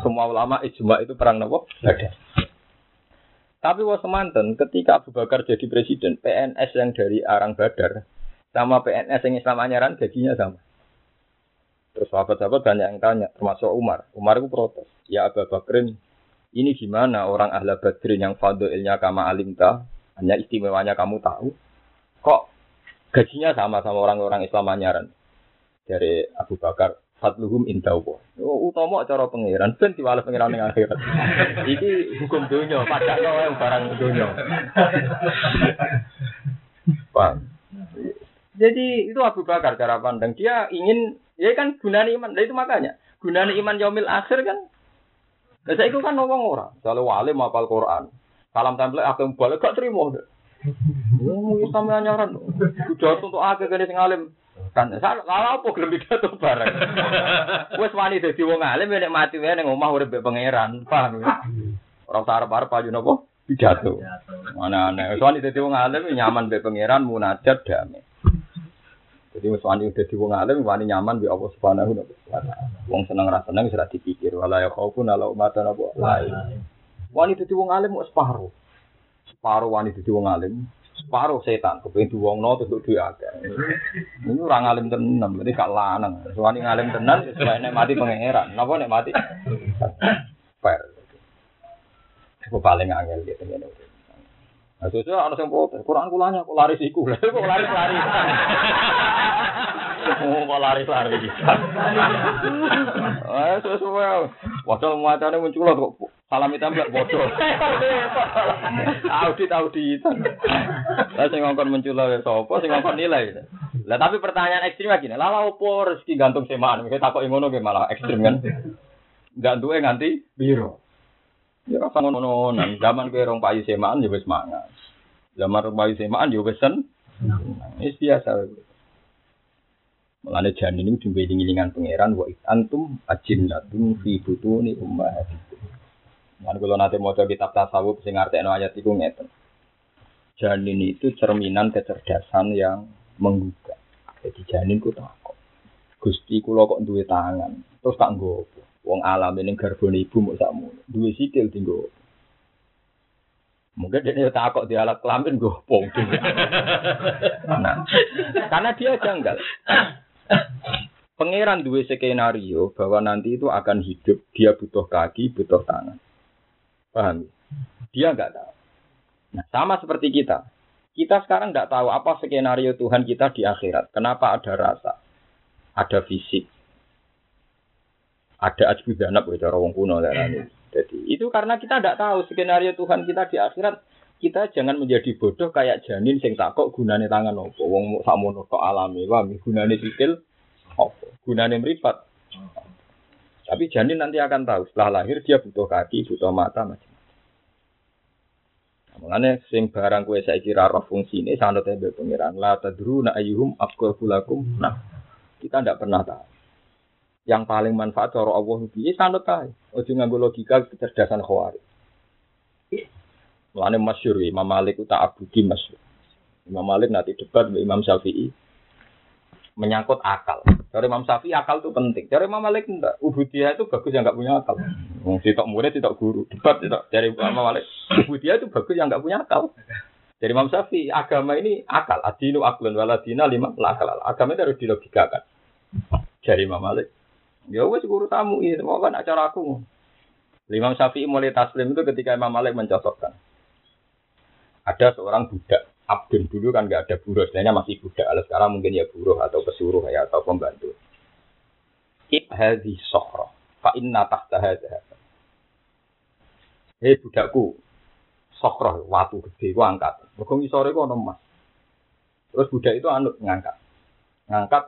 Semua ulama ijma itu perang nopo Badar. Tapi was semanten ketika Abu Bakar jadi presiden, PNS yang dari Arang Badar sama PNS yang Islam Anyaran gajinya sama. Terus sahabat-sahabat banyak yang tanya, termasuk Umar. Umar itu protes. Ya Abu Bakrin, ini gimana orang ahla badrin yang fadoilnya kama alimta, hanya istimewanya kamu tahu. Kok gajinya sama sama orang-orang Islam anyaran dari Abu Bakar Fatluhum indawa. Oh, utama cara pangeran ben diwales pangeran ning akhirat. Iki hukum dunia, padha yang barang dunia. Paham? Jadi itu Abu Bakar cara pandang. Dia ingin, ya kan gunanya iman. Nah, itu makanya gunanya iman yaumil akhir kan. Nah, saya itu kan ngomong orang. Kalau wali mapal Quran. Salam tempel aku balik gak terima. Oh, sampe nyaran. Kudu untuk akeh kene sing alim. Kan salah apa gelem pidato bareng. Wis wani dadi wong alim nek mati wae ning omah urip pangeran, paham ya? Ora usah arep-arep ayo napa pidato. Mana aneh. Wis wani dadi wong alim nyaman mbek pangeran munajat damai. Jadi wis wani dadi wong alim wani nyaman mbek Allah Subhanahu wa taala. Wong seneng ra seneng wis dipikir wala ya khaufun ala mata napa lain. Wani dadi wong alim kok separuh. Separuh wani dadi wong alim, separuh setan kepengen diwongno untuk duwe akeh. Ini orang alim tenan, berarti gak lanang. Soalnya ngalim tenan, sesuai nek mati pangeran. Napa nek mati? Fair. Aku paling angel gitu ngene. Nah, sesuai ana sing protes, Quran kulanya kok laris iku. Kok laris-lari. Oh, kok laris-lari. Eh, sesuai. Padahal macane muncul kok Salam itu mbak bodoh. audit auditan. Lah sing ngongkon muncul ya sapa sing ngongkon nilai. Lah tapi pertanyaan ekstrim lagi. Lah opo rezeki gantung semaan. Kita takut ngono ge malah ekstrim kan. Gantunge nganti biru. Ya rasa ngono nang zaman kowe rong payu semaan ya wis mangan. Zaman rong payu semaan ya wis sen. Wis biasa. Mulane janin ini diweling-welingan pangeran wa antum ajinnatun fi butuni ummahatikum. Kan kalau nanti mau kitab tasawuf sing ngerti ayat itu ngeten. Janin itu cerminan kecerdasan yang menggugah. Jadi janin ku takut. Gusti kulo kok duwe tangan, terus tak nggopo. Wong alam ini garbone ibu mau sakmu. Duwe sikil tinggo. Mungkin dia takut di alat kelamin gue nah, karena dia janggal. Pangeran dua skenario bahwa nanti itu akan hidup, dia butuh kaki, butuh tangan. Paham? Dia nggak tahu. Nah, sama seperti kita. Kita sekarang nggak tahu apa skenario Tuhan kita di akhirat. Kenapa ada rasa, ada fisik, ada ajbu danab, cara wong kuno Jadi itu karena kita tidak tahu skenario Tuhan kita di akhirat. Kita jangan menjadi bodoh kayak janin sing takok gunane tangan opo. Wong sakmono kok alami, wah gunane sikil opo. Gunane mripat tapi janin nanti akan tahu setelah lahir dia butuh kaki, butuh mata macam. Mengenai sing barang kue saya kira roh fungsi ini sangat tebe pengiran la tadru na ayuhum afqahu lakum. Nah, kita tidak pernah tahu. Yang paling manfaat cara Allah piye sanut kae. Ojo nganggo logika kecerdasan khawarij. Mulane masyhur Imam Malik ku tak abudi masyhur. Imam Malik nanti debat dengan Imam Syafi'i menyangkut akal. Dari Imam Syafi'i akal itu penting. Dari Imam Malik enggak. Ubudiyah itu bagus yang enggak punya akal. Sitok murid, sitok guru. Debat sitok. Dari Imam Malik. Ubudiyah itu bagus yang enggak punya akal. Dari Imam Syafi'i, agama ini akal. Adinu aklun waladina lima akal. Agama itu harus dilogikakan. Dari Imam Malik. Ya wes guru tamu ini, mau kan acara aku. Imam Syafi'i mulai taslim itu ketika Imam Malik mencocokkan. Ada seorang budak, abdun dulu kan nggak ada buruh, sebenarnya masih budak. Kalau sekarang mungkin ya buruh atau pesuruh ya atau pembantu. Ibhadi sohro, fa inna tahta. Hei budakku, sohro, watu gede, gua angkat. Mereka ngisore gua emas. Terus budak itu anut ngangkat. Ngangkat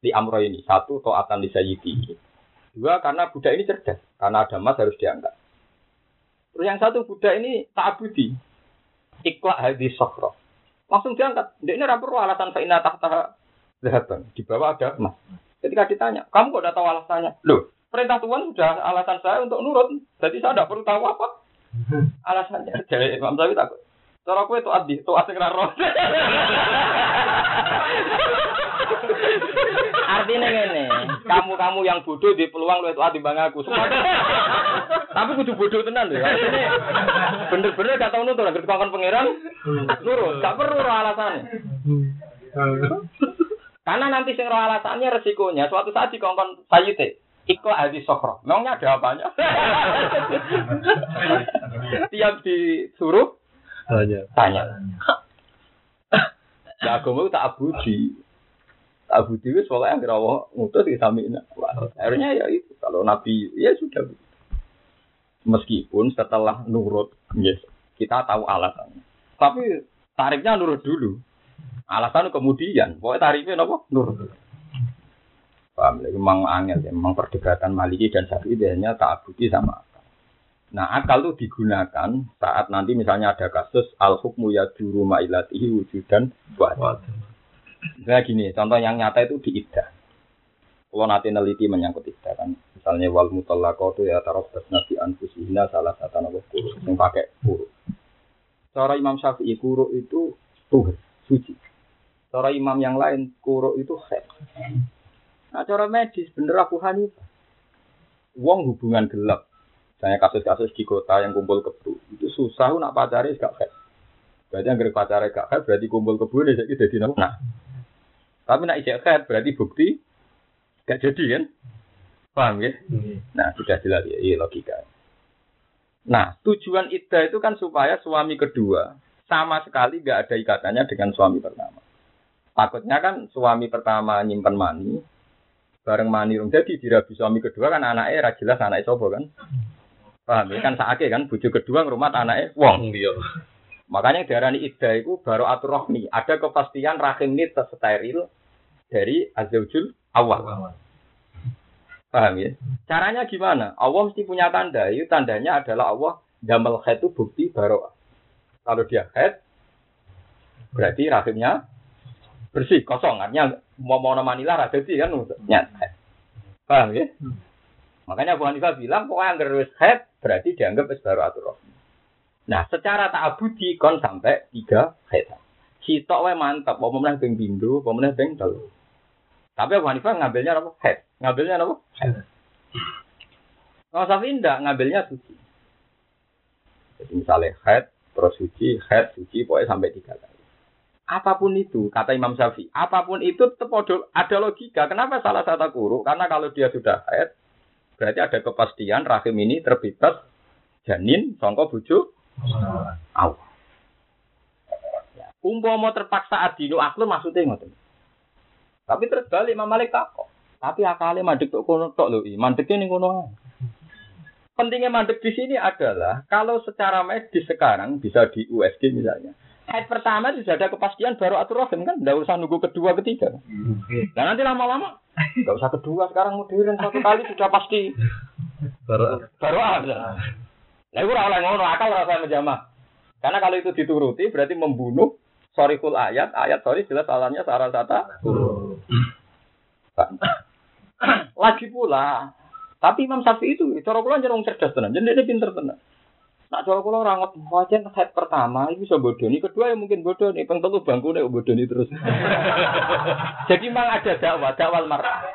di amro ini. Satu, to'atan di sayyidi. Dua, karena budak ini cerdas. Karena ada emas harus diangkat. Terus yang satu, budak ini tak abudi ikhlas hadis sokro. Langsung diangkat. Dia ini rapor alasan fa'ina tahta zahaban. Di bawah ada emas. Ketika ditanya, kamu kok udah tahu alasannya? Loh, perintah Tuhan sudah alasan saya untuk nurut. Jadi saya tidak perlu tahu apa alasannya. Jadi Imam Syafi'i takut. Cara aku itu adi, itu asing raro. Artinya ini, kamu-kamu yang bodoh di peluang lu itu adi bang aku. Tapi kudu bodoh tenan loh. Artinya bener-bener gak tau nutur, ngerti kongkon pangeran, nurut, gak perlu roh alasannya. Karena nanti sing roh alasannya resikonya suatu saat di kongkon sayite. Iko adi sokro. Memangnya ada apanya? Tiap disuruh Tanya. tanya. Ya agama itu tak abudi. Abudi itu soalnya yang Allah ngutus di samina. Akhirnya ya itu. Kalau Nabi ya sudah. Meskipun setelah nurut, yes, kita tahu alasannya. Tapi tarifnya nurut dulu. Alasan kemudian. Pokoknya tarifnya apa? Nurut. Paham? Jadi memang angel ya. Memang perdebatan Maliki dan Syafi'i biasanya tak abudi sama Nah, akal itu digunakan saat nanti misalnya ada kasus al hukmu ya juru mailatihi wujudan buat. Misalnya gini, contoh yang nyata itu di iddah. Kalau nanti neliti menyangkut iddah kan, misalnya wal mutallaqo itu ya taruh nabi anfusihina salah satu nama kuru yang pakai kuru. Cara Imam Syafi'i kuru itu tuh suci. Cara imam yang lain kuru itu khed. Nah, cara medis bener aku Hanifah. Wong hubungan gelap Misalnya kasus-kasus di kota yang kumpul kebu, itu susah nak pacari gak head. Berarti yang pacari gak head berarti kumpul kebu ini jadi jadi nah. Tapi nak ijek berarti bukti gak jadi kan? Paham ya? Nah sudah jelas ya, iya logika. Nah tujuan ida itu kan supaya suami kedua sama sekali gak ada ikatannya dengan suami pertama. Takutnya kan suami pertama nyimpen mani, bareng mani jadi dirabi suami kedua kan anaknya jelas anaknya sobo kan. Paham ya kan sakit kan bojo kedua ngrumat anaknya wong. Iya. Makanya diarani iddah itu baru atur rohmi. Ada kepastian rahim ini steril dari azzaujul awal. Paham ya? Caranya gimana? Allah mesti punya tanda. Itu tandanya adalah Allah damel head itu bukti baru. Kalau dia head, berarti rahimnya bersih, kosong. Artinya mau mau manila rada sih kan? Nyat. Paham ya? Makanya Abu Hanifah bilang, pokoknya yang wis head berarti dianggap wis baru atur Nah, secara tak abudi kon sampai tiga head. Sitok wae mantap, mau meneh ping mau meneh ping telu. Tapi Abu Hanifah ngambilnya apa? Head. Ngambilnya apa? Head. Kalau Safi enggak, ngambilnya suci. Jadi misalnya head, terus suci, head, suci, pokoknya sampai tiga kali. Apa pun itu, kata Imam Syafi'i, apa pun itu tetap ada logika. Kenapa salah satu guru? Karena kalau dia sudah head, Berarti ada kepastian rahim ini terbebas janin songko bujuk awal. Ya. Umpama terpaksa adino aklu maksudnya ngoten. Tapi terus balik Imam Malik takok. Tapi akalnya mandek tok kono tok lho, mandeknya ning kono. Pentingnya mandek di sini adalah kalau secara medis sekarang bisa di USG misalnya. Head pertama sudah ada kepastian baru atur rahim kan, tidak usah nunggu kedua ketiga. Dan nanti lama-lama Gak usah kedua sekarang modern satu kali sudah pasti. Baru baru ada. Nah itu orang ngono akal rasa menjamah. Karena kalau itu dituruti berarti membunuh sorry full ayat ayat sorry jelas alamnya sarah tata. Lagi pula, tapi Imam Syafi'i itu cara kula jeneng cerdas tenan, jadi dia pinter tenan. Nak cara kula ora ngot wajan head pertama itu bisa bodoni, kedua ya mungkin bodoni, peng telu bangkune bodoni terus. Jadi memang ada dakwah, dakwah marah.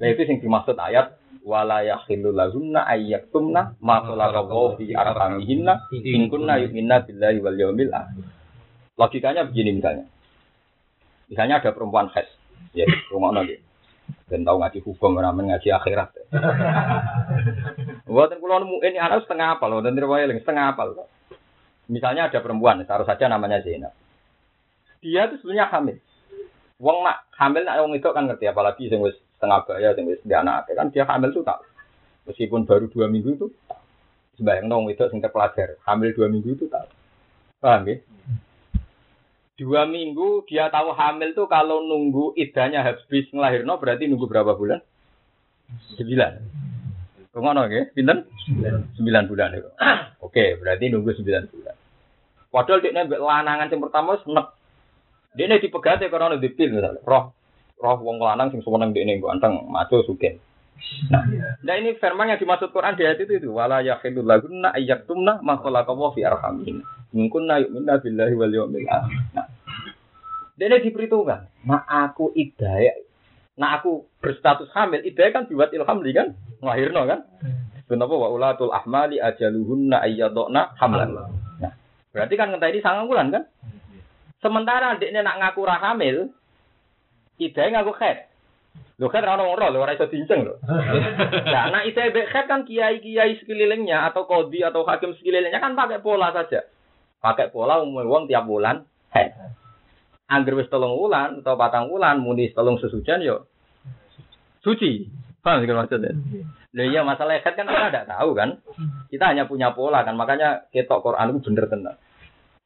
Nah itu yang dimaksud ayat wala yakhillu lahunna ayyaktumna ma khalaqallahu fi arhamihinna in kunna yu'minna billahi wal yawmil akhir. Logikanya begini misalnya. Misalnya ada perempuan haid, ya rumah nanti. Dan tahu ngaji hukum, ramen ngaji akhirat. Buatan kulo nemu ini anak setengah apa loh, dan terwaya setengah apa loh. Misalnya ada perempuan, taruh saja namanya Zainab. Dia itu sebenarnya hamil. Wong nak hamil nak wong itu kan ngerti apalagi sing wis setengah bayar sing wis anak kan dia hamil tuh tak meskipun baru dua minggu itu sebayang dong itu sing terpelajar hamil dua minggu itu tak paham ya dua minggu dia tahu hamil tuh kalau nunggu idahnya habis ngelahirno berarti nunggu berapa bulan sembilan Ke mana ya? Pinten? Sembilan bulan itu. Oke, berarti nunggu sembilan bulan. Padahal dia lanangan yang pertama senek dia ini dipegati karena ada dipil misalnya. Roh, roh wong lanang sing seneng dia ini ganteng, maco sugen. Nah, nah ini firman yang dimaksud Quran di ayat itu itu wala yakhidul lagunna ayyaktumna ma khalaqallahu fi arhamin. Mungkin na yu'minna billahi wal yawmil akhir. Nah, ini diperhitungkan. Nah aku idaya, nah aku berstatus hamil, idaya kan dibuat ilham kan, ngelahirno kan. Kenapa wa ulatul ahmali ajaluhunna ayyadokna hamlan. Nah, berarti kan ngenteni sangang bulan kan? Sementara adiknya nak ngaku hamil, ide ngaku head. Lho kan ora ono lho ora iso dinceng lho. Nah, nak ide mbek head kan kiai-kiai sekelilingnya atau kodi atau hakim sekelilingnya kan pakai pola saja. Pakai pola umum wong tiap bulan. Angger wis telung wulan atau patang wulan muni telung sesucian yo suci. Paham sih maksudnya? Lah iya masalah head kan kita tidak tahu kan. Kita hanya punya pola kan makanya ketok Quran itu bener tenar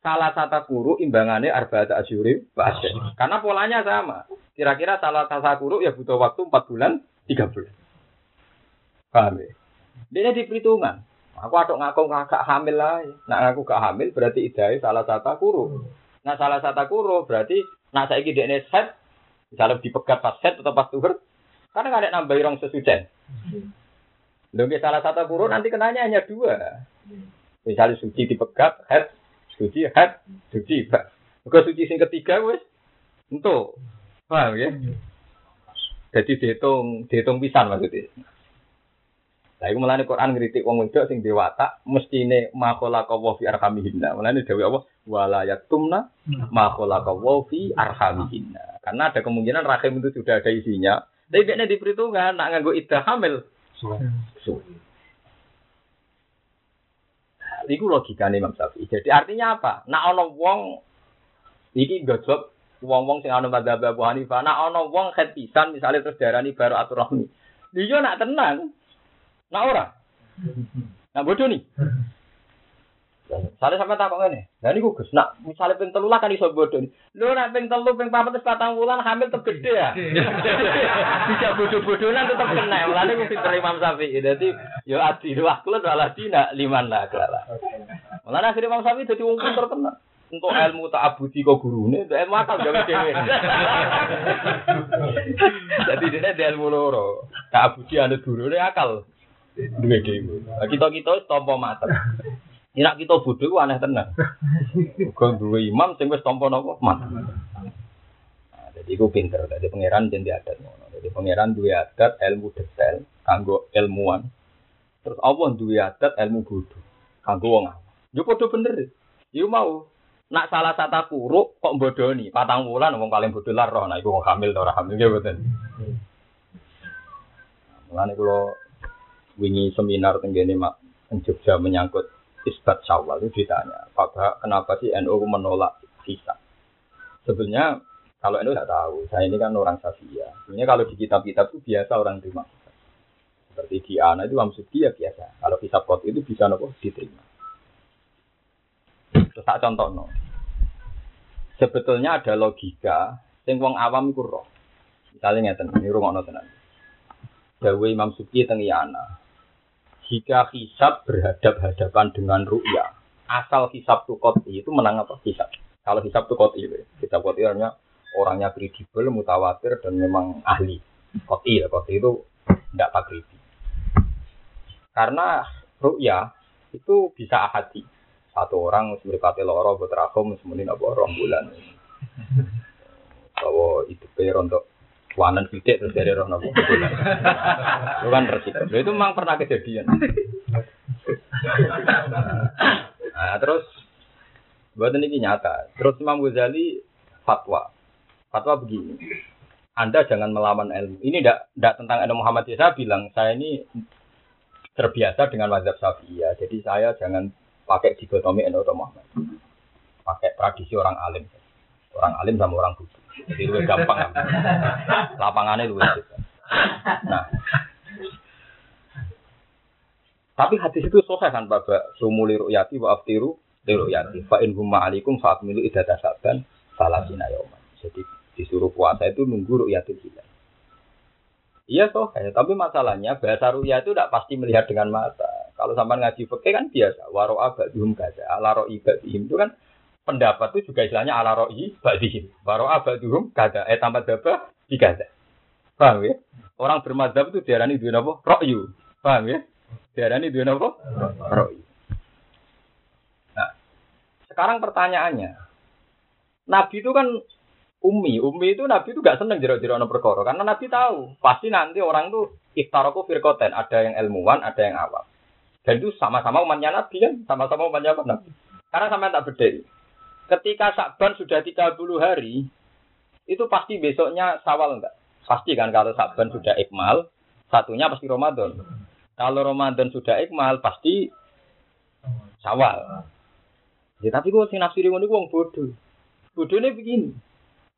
salah satu guru imbangannya arba'at asyuri bahasa. Karena polanya sama. Kira-kira salah satu guru ya butuh waktu 4 bulan, 3 bulan. Paham ya? Dia di perhitungan. Aku aduk ngaku gak hamil lah. Nak ngaku gak hamil berarti idai salah satu guru. Nah salah satu guru berarti nak saya dia ini set, misalnya dipegat pas set atau pas tuhur, karena nggak ada nambah rong sesucen. Lalu salah satu guru nanti kenanya hanya dua. Misalnya suci dipegat, head, suci hat, suci ba. Muga suci sing ketiga wis entuk. Paham ya? Jadi dihitung, dihitung pisan maksudnya. Lah iku mulane Quran ngritik wong wedok sing dewata mestine makola kawa fi arhamihinna. Mulane dewe apa? Wala yatumna makola kawa fi arhamihinna. Karena ada kemungkinan rahim itu sudah ada isinya. Tapi biasanya diperhitungkan nak nganggo iddah hamil. Suwe. Iku nih Imam Syafi'i. Jadi artinya apa? Nak ono wong iki gojlok wong-wong sing ana madzhab Abu Hanifah. Nak ono wong khet pisan misalnya terus darani baru aturahmi. Dia nak tenang. Nak ora. Nak bodoh nih. Sale sampe takok ngene. Lah niku Gus, nak misale ping lah kan iso bodoh. Lho nak ping telu ping papat wis patang wulan hamil tetep gede ya. Bisa bodoh-bodohan tetep kena. Mulane ku fitur Imam Syafi'i. Dadi yo adi wah kula ala dina liman lah kala. Mulane akhire Imam Syafi'i dadi wong pinter tenan. Untuk ilmu tak abudi kok gurune, untuk ilmu akal gawe dhewe. Jadi dia ada ilmu loro. Tak abudi anu gurune akal. Duwe dhewe. Kita-kita tompo mater. Nek kita bodoh ku aneh tenan. Kok duwe imam sing wis tampa napa? Mat. Nah, jadi ku pinter, jadi pangeran jadi adat. Jadi pangeran duwe adat ilmu detail kanggo ilmuwan. Terus Allah duwe adat ilmu bodoh kanggo wong awam. Yo padha bener. Yo mau nak salah satu kuruk kok bodoni patang wulan wong paling bodoh lah roh nah iku hamil ora hamil ya mboten. Mulane kula wingi seminar tenggene mak Jogja menyangkut isbat syawal itu ditanya, Pak kenapa sih NU menolak hisab? Sebenarnya kalau NU tidak tahu, saya ini kan orang Safia. Sebenarnya kalau di kitab-kitab itu biasa orang terima Seperti di Ana itu Amsuki ya biasa. Kalau hisab kot itu bisa nopo diterima. Terus tak contoh no. Sebetulnya ada logika sing wong awam iku roh. Misalnya ngeten, ini rumah tenan. Dawe Imam Suki teng Ana jika hisab berhadap-hadapan dengan ru'ya, asal hisab tu koti itu menang apa hisab. Kalau hisab tu koti itu, hisab koti artinya orangnya kredibel, mutawatir dan memang ahli. Koti ya, koti itu tidak takribi. Karena ru'ya itu bisa ahadi. Satu orang meripati loro, berterakom, semuanya apa orang bulan. Bahwa itu per untuk wanan sidik terus dari roh nopo. Itu kan resiko. Itu memang pernah kejadian. Nah, terus buat ini nyata. Terus Imam Ghazali fatwa. Fatwa begini. Anda jangan melawan ilmu. Ini tidak tentang ilmu Muhammad Saya bilang saya ini terbiasa dengan mazhab Syafi'iyah. Jadi saya jangan pakai dikotomi NU Muhammad. Pakai tradisi orang alim. Orang alim sama orang bodoh. Jadi lebih gampang. Lapangannya lebih cepat. Nah, tapi hadis itu sahih kan Bapak sumuli ru'yati wa aftiru ru'yati fa in hum ma'alikum fa akmilu iddata saban yauman. Jadi disuruh puasa itu nunggu ru'yatul hilal. Iya toh, tapi masalahnya bahasa ru'ya itu tidak pasti melihat dengan mata. Kalau sampai ngaji fikih kan biasa, waro abadihum gaza, ala ro'i badihim itu kan pendapat itu juga istilahnya ala ro'i badihim. Waro abadihum gaza, eh tambah daba di gaza. Paham ya? Orang bermadhab itu diarani dua apa? Ro'yu. Paham ya? Diarani dua apa? Ro'yu. Nah, sekarang pertanyaannya, Nabi itu kan Umi, Umi itu Nabi itu gak seneng jerok-jerok no perkara karena Nabi tahu pasti nanti orang tuh iftaroku firkoten ada yang ilmuwan, ada yang awam. Dan itu sama-sama umatnya Nabi kan, sama-sama umatnya apa Nabi. Karena sama tak beda. Ketika Sakban sudah 30 hari, itu pasti besoknya Sawal enggak? Pasti kan kalau Sakban sudah ikmal, satunya pasti Ramadan. Kalau Ramadan sudah ikmal, pasti Sawal. Ya tapi gue sing nafsiri ngono wong bodoh. Bodohnya begini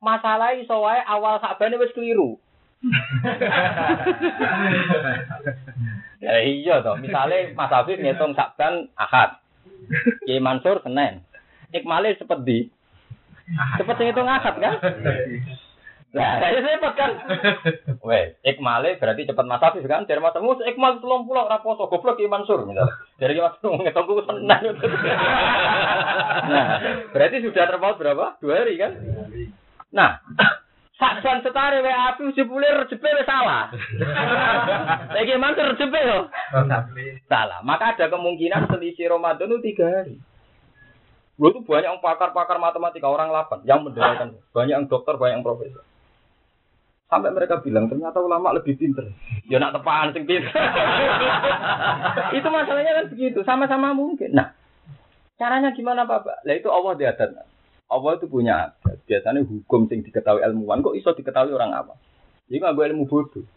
masalah iso wae awal sakbane wis keliru. ya iya toh, misalnya Mas Afif ngitung sakban Ahad. Ki Mansur Senin. Ikmale cepet di. Cepet ngitung Ahad kan? Lah, saya cepet kan. Weh, ikmale berarti cepet Afif kan? Dari Mas Mus ikmal 30 ora poso goblok Ki Mansur misalnya. Dari Mas ngitung ku Senin. nah, berarti sudah terpaut berapa? Dua hari kan? Nah, saksan setare wae api jebule rejepe wis salah. Lagi mantur rejepe loh. Salah. Maka ada kemungkinan selisih Ramadan itu tiga hari. Gue tuh banyak yang pakar-pakar matematika orang lapan yang mendengarkan banyak yang dokter, banyak yang profesor. Sampai mereka bilang ternyata ulama lebih pinter. Ya nak tepaan sing pinter. itu masalahnya kan begitu, sama-sama mungkin. Nah, caranya gimana Bapak? Lah itu Allah diadat. Allah itu punya adat. Biasanya hukum sing diketahui ilmuwan kok iso diketahui orang awam. Jadi nggak ilmu bodoh.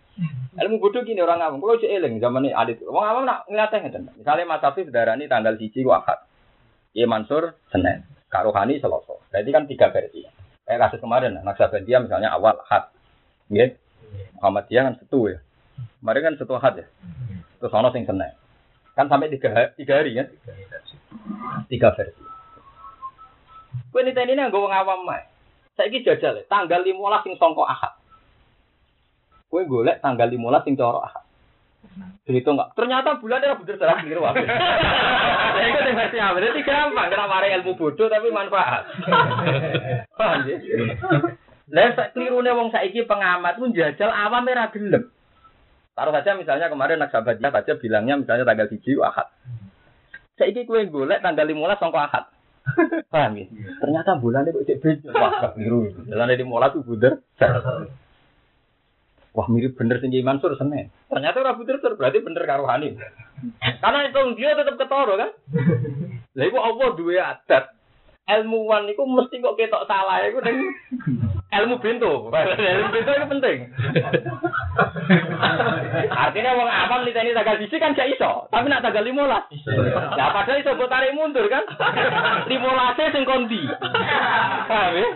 Ilmu bodoh gini orang awam. Kalau eling zaman ini alit. Orang awam nak ngeliatnya ngeten. Misalnya Mas Afif darah ini tanggal siji wakat. Ye Mansur Senin. Karuhani Selasa. Berarti kan tiga versi. Kayak kasus kemarin, dia misalnya awal hat. Muhammad Muhammadiyah kan setu ya. Kemarin kan setu hat ya. Terus ono sing Senin. Kan sampai tiga, tiga hari kan? Tiga versi. Kowe niteni nang nggo wong awam mah. Saiki jajal ya, tanggal 15 sing sangka Ahad. Kowe golek tanggal 15 sing cara Ahad. Dihitung enggak? Ternyata bulannya ora bener salah keliru wae. Lah iku sing versi apa? Dadi gampang, kira mare ilmu bodoh tapi manfaat. Paham ya? Lah sak klirune wong saiki pengamat pun jajal awam ora gelem. Taruh saja misalnya kemarin Naksabadia baca bilangnya misalnya tanggal 1 Ahad. Saiki kowe golek tanggal 15 sangka Ahad. Paham ya? Ternyata bulannya kok cek beda. Wah. Jalan di mola tuh buder. Wah, mirip bener tinggi Mansur Senin. Ternyata ora buder berarti bener karo Hani. Karena itu dia tetap ketoro kan? Lah iku Allah duwe adat. Ilmuwan itu mesti kok ketok salah iku ning ilmu bento. ilmu bento itu penting. Artinya wong awam niteni tanggal sisi kan gak iso, tapi nak tanggal 15. Ya padahal iso mbok tarik mundur kan. 15 sing kondi. Paham ya?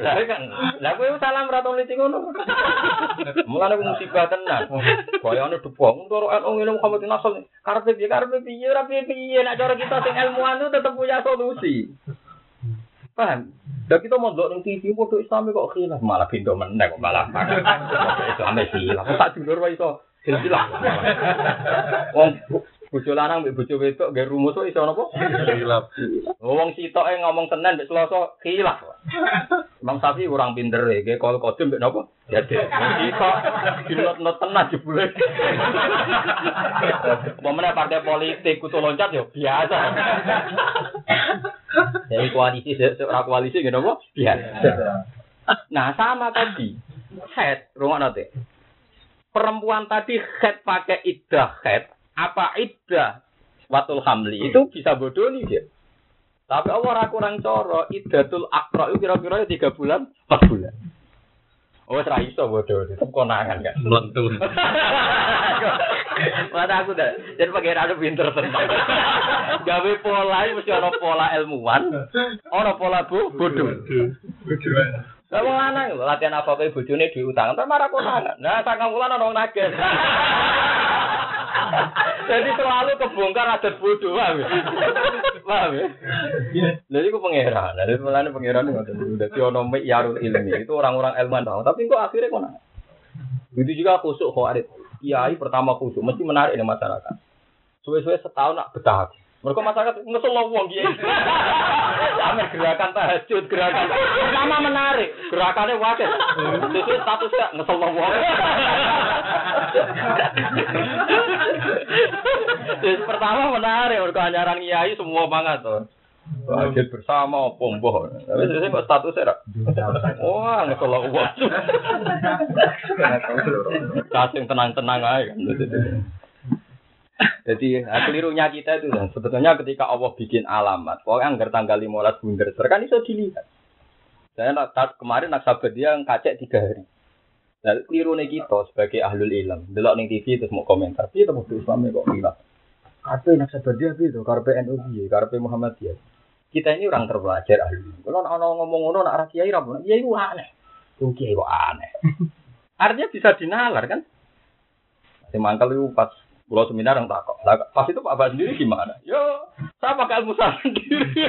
Lah kan, lah kowe salam ra tau niti ngono. Mulane ku musibah tenan. Bayane debong karo NU ngene Muhammad Nasr. Karepe piye karepe piye ora piye-piye nek cara kita sing ilmuwan itu tetep punya solusi. Paham? Dan kita mau ning TV foto Islam kok khilaf malah pintu meneng malah. Islam khilaf. Kok tak dulur wae iso. Wong Bojo lanang mbek bojo wedok nggih rumus kok iso napa? Hilap. Wong sitoke ngomong Senin mbek Selasa khilaf. Imam Syafi'i kurang pinter ya, nggih kol kodim mbek napa? Jadi, wong sitok dinot-not tenan jebule. Pemene partai politik kutu loncat ya biasa. Jadi koalisi seorang koalisi gitu apa? Biasa. Nah sama tadi head rumah nanti. Perempuan tadi head pakai iddah head apa iddah watul hamli itu bisa bodoh nih dia. Tapi Allah ora kurang coro iddatul akro itu kira-kira tiga bulan, empat bulan. Oh, serai iso bodoh itu konangan kan. Melentur. Mana aku dah, jadi pakai rada pinter tenan. Gawe pola ini mesti ada pola ilmuwan, ada pola bu bodoh. Lah wong lanang latihan apa kae bojone duwe utang, entar marah konangan. Nah, sakang wulan ana wong nagih. Jadi selalu kebongkar adat bodoh, paham ya? Paham ya? Jadi aku pangeran, jadi mulane pangeran ngoten. Dadi ono yarul ilmi, itu orang-orang ilmuwan tahu, tapi kok akhirnya kok Begitu juga khusuk khawarit. Kiai pertama khusuk mesti menarik di masyarakat. Suwe-suwe setahun nak betah. Mereka masyarakat ngesel wong kiai. Amer gerakan tahajud, gerakan pertama menarik. Gerakannya wakil. Sesuai status gak ngesel wong. Jadi pertama menarik, mereka anjaran kiai semua banget tuh. Tahajud bersama mbah. Tapi sesuai kok statusnya rak. Wah, ngesel wong. Kasih tenang-tenang aja kan. Jadi nah, kelirunya kita itu kan sebetulnya ketika Allah bikin alamat, pokoknya anggar tanggal 15 bunder kan itu dilihat. Saya nak kemarin nak sahabat dia ngacek tiga hari. Lalu keliru kita sebagai ahlul ilm, delok ning TV terus mau komentar, tapi itu Islam kok hilang. Karpe nak sahabat dia itu, karpe NU dia, karpe Muhammadiyah. Kita ini orang terpelajar ahlul ilm. Kalau nak ngomong ngono nak kiai rabu, kiai itu aneh. Tuh kiai kok aneh. Artinya bisa dinalar kan? Si mangkal itu pas Pulau seminar yang takut. Pas itu Pak Abah sendiri gimana? Yo, saya pakai ilmu saya sendiri.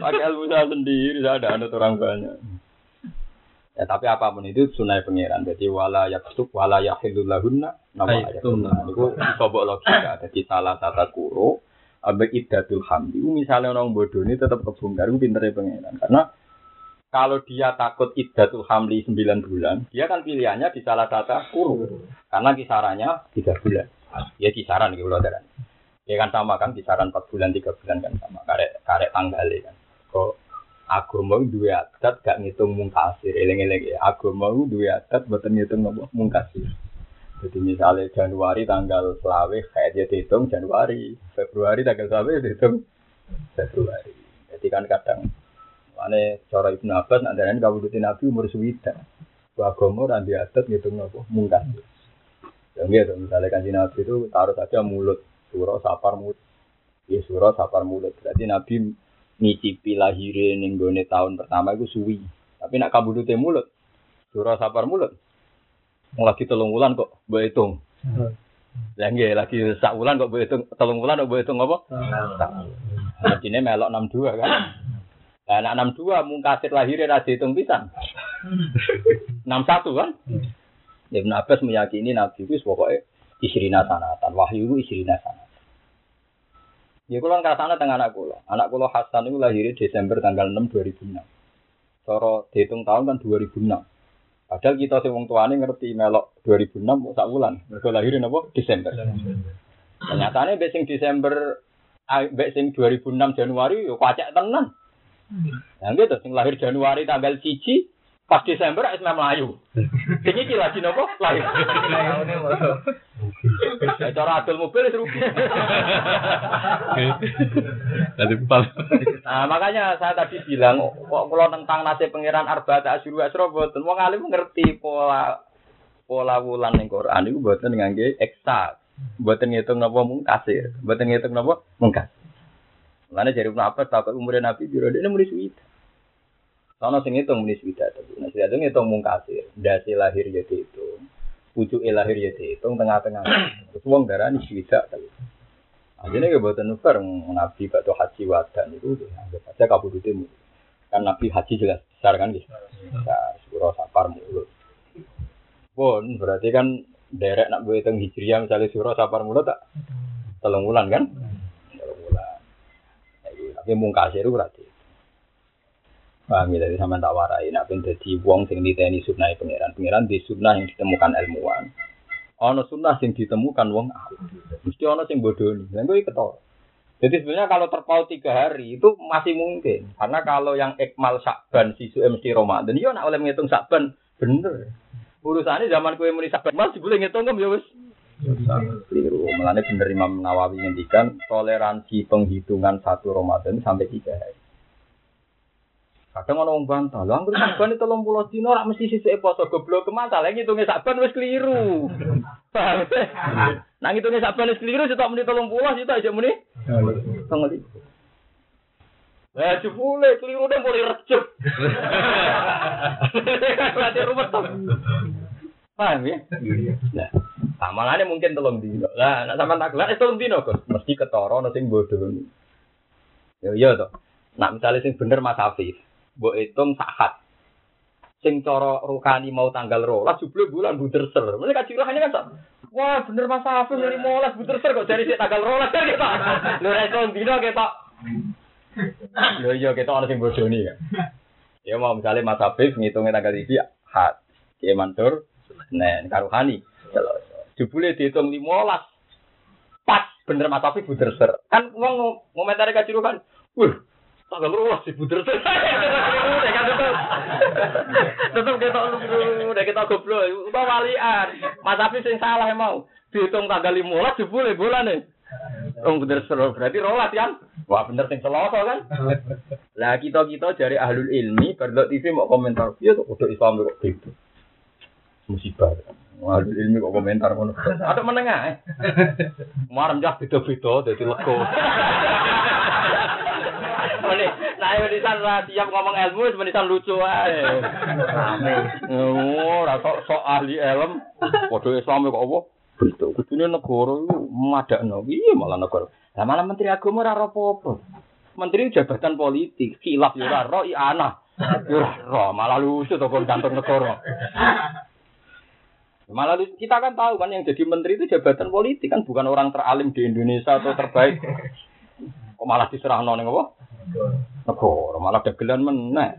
pakai ilmu saya sendiri, saya ada anut orang banyak. Ya tapi apa pun itu sunai pangeran. Jadi wala yaktub wala yahilul lahunna nama ayatunna. Itu sobok logika. Jadi salah tata kuro abe iddatul hamdi. Misalnya orang bodoh ini tetap kebongkar, itu pinternya pangeran. Karena kalau dia takut iddatul hamli 9 bulan, dia kan pilihannya di salah satu kurung. Karena kisarannya 3 bulan. Ya kisaran gitu loh Ya kan sama kan kisaran 4 bulan 3 bulan kan sama karek karek tanggalnya kan. Kok agama dua adat gak ngitung mungkasir. Eleng-eleng ya. Agama dua adat buatan ngitung? Mungkasir. Jadi misalnya Januari tanggal selawe kayak dia dihitung Januari, Februari tanggal selawe dihitung Februari. Jadi kan kadang Ane cara Ibnu Abbas nak darani kawulutin Nabi umur suwida. Agama ora di adat ngitung napa mungkas. Ya gitu, misalnya kan Nabi itu taruh saja mulut, surah sapar mulut. Ya surah sapar mulut. Berarti Nabi ngicipi lahirin ning gone tahun pertama itu suwi. Tapi nak kabudute mulut, surah sapar mulut. Lagi telung bulan kok mbok hitung. Lah nggih lagi sak wulan kok mbok hitung telung bulan kok mbok hitung apa? Sak. Jadi melok 62 kan. Nah, anak 62 mungkasir lahirnya ra dihitung pisan. 61 kan? Ibn Abbas meyakini Nabi itu pokoknya isrina sanatan. Wahyu itu isrina sanatan. Ya kula ngrasane teng anak kula. Anak kula Hasan itu lahirnya Desember tanggal 6 2006. Cara dihitung tahun kan 2006. Padahal kita sing wong tuane ngerti melok 2006 sak wulan. Mergo lahirin apa? Desember. Ternyata nih sing Desember mbek sing 2006 Januari yo kacak tenan. Nah gitu, sing lahir Januari tanggal cici, pas Desember es Melayu. Sing iki lagi nopo? Lahir. Ya cara adol mobil rugi. Tadi. Nah, makanya saya tadi bilang kok kalau tentang nasib pangeran Arba tak asyuru asro boten wong alim ngerti pola pola wulan ning Quran iku boten ngangge eksak. Boten ngitung napa mung kasir, boten ngitung napa mungkas. Mana jadi Ibnu Abbas takut umur Nabi biro dia muni suwida. Sono sing itu muni suwida tapi suwida itu ngitung mung kasir. Dasi lahir jadi itu. Pucuk lahir jadi itu tengah-tengah. Terus wong darah ini suwida tapi. Akhirnya ya buatan nuker Nabi batu haji wadan itu anggap aja kabudutnya kan Nabi haji jelas besar kan gitu. Nah, surah sapar mulut. Pun berarti kan derek nak hitung hijriah misalnya surah sapar mulut tak telung bulan kan? Ya, mungkasir itu berarti. Paham ya, sama tak warai. Nak pun jadi wong sing diteni sunnah pangeran. Pangeran di sunnah yang ditemukan ilmuwan. Ono sunnah sing ditemukan wong ahli. Mesti ono sing bodoh. Dan gue ketol. Jadi sebenarnya kalau terpaut tiga hari itu masih mungkin. Karena kalau yang ekmal sakban sisu mesti Ramadan, iya nak oleh menghitung sakban bener. Urusannya zaman kue muni sakban masih boleh ngitung kan ya wis. Keliru. Mulanya bener Imam Nawawi ngendikan toleransi penghitungan satu Ramadan sampai tiga hari. Kadang orang bantah, lah anggere sakban itu puluh dino ora mesti sisuk poso goblok kemantal lagi ngitungnya sakban wis keliru. Paham? Nah ngitungnya sakban wis keliru sitok muni 30 sitok aja muni. Tengeli. Lah jebule keliru mulai recup. Berarti rumah tuh. Paham ya? Nah, amalannya mungkin telung dino. Lah, nak sama tak gelar, telung dino kok. Mesti ketara ana sing bodoh. Ya iya toh. Nak misalnya sing bener Mas Afif, mbok hitung sahat. Sing cara rukani mau tanggal rolas jebule bulan buder ser. Kaji ini kan Wah, bener Mas Afif dari molas buder ser kok dari tanggal rolas kan kita. Ra iso dino kita. Lho iya kita ana sing bodoni kan. Ya mau misalnya Mas Afif ngitungnya tanggal iki hat. Kiai Mantur, nah karuhani. Jebule dihitung 15. Pas bener Mas buder ser. Kan wong ngomentari kaji kan. Wah, tanggal rolas si buder ser. Tetep kita udah kita goblok, udah walian. Mas Afif sing salah mau. Dihitung tanggal 15 jebule bulan nih. Oh bener seru berarti rolas kan? Wah bener sing seloso kan? Lah kita kita dari ahlul ilmi berdok TV mau komentar, iya tuh udah Islam kok gitu. Musibah. Ahlul ilmi kok komentar ngono. Ada menengah. Marem jah beda-beda dadi lego. Mene, nah menisan ra tiap ngomong ilmu menisan lucu ae. Oh, ora sok sok ahli ilmu. Padha Islam kok apa? Betul. Kudune negara iku madakno. Piye malah negara? Lah malah menteri agama ora apa-apa. Menteri jabatan politik, khilaf yo ora ro ana. Yo ora ro, malah lucu to kon kantor negara. Malah kita kan tahu kan yang jadi menteri itu jabatan politik kan bukan orang teralim di Indonesia atau terbaik. Kok malah diserah ning apa? Negara malah dagelan meneh.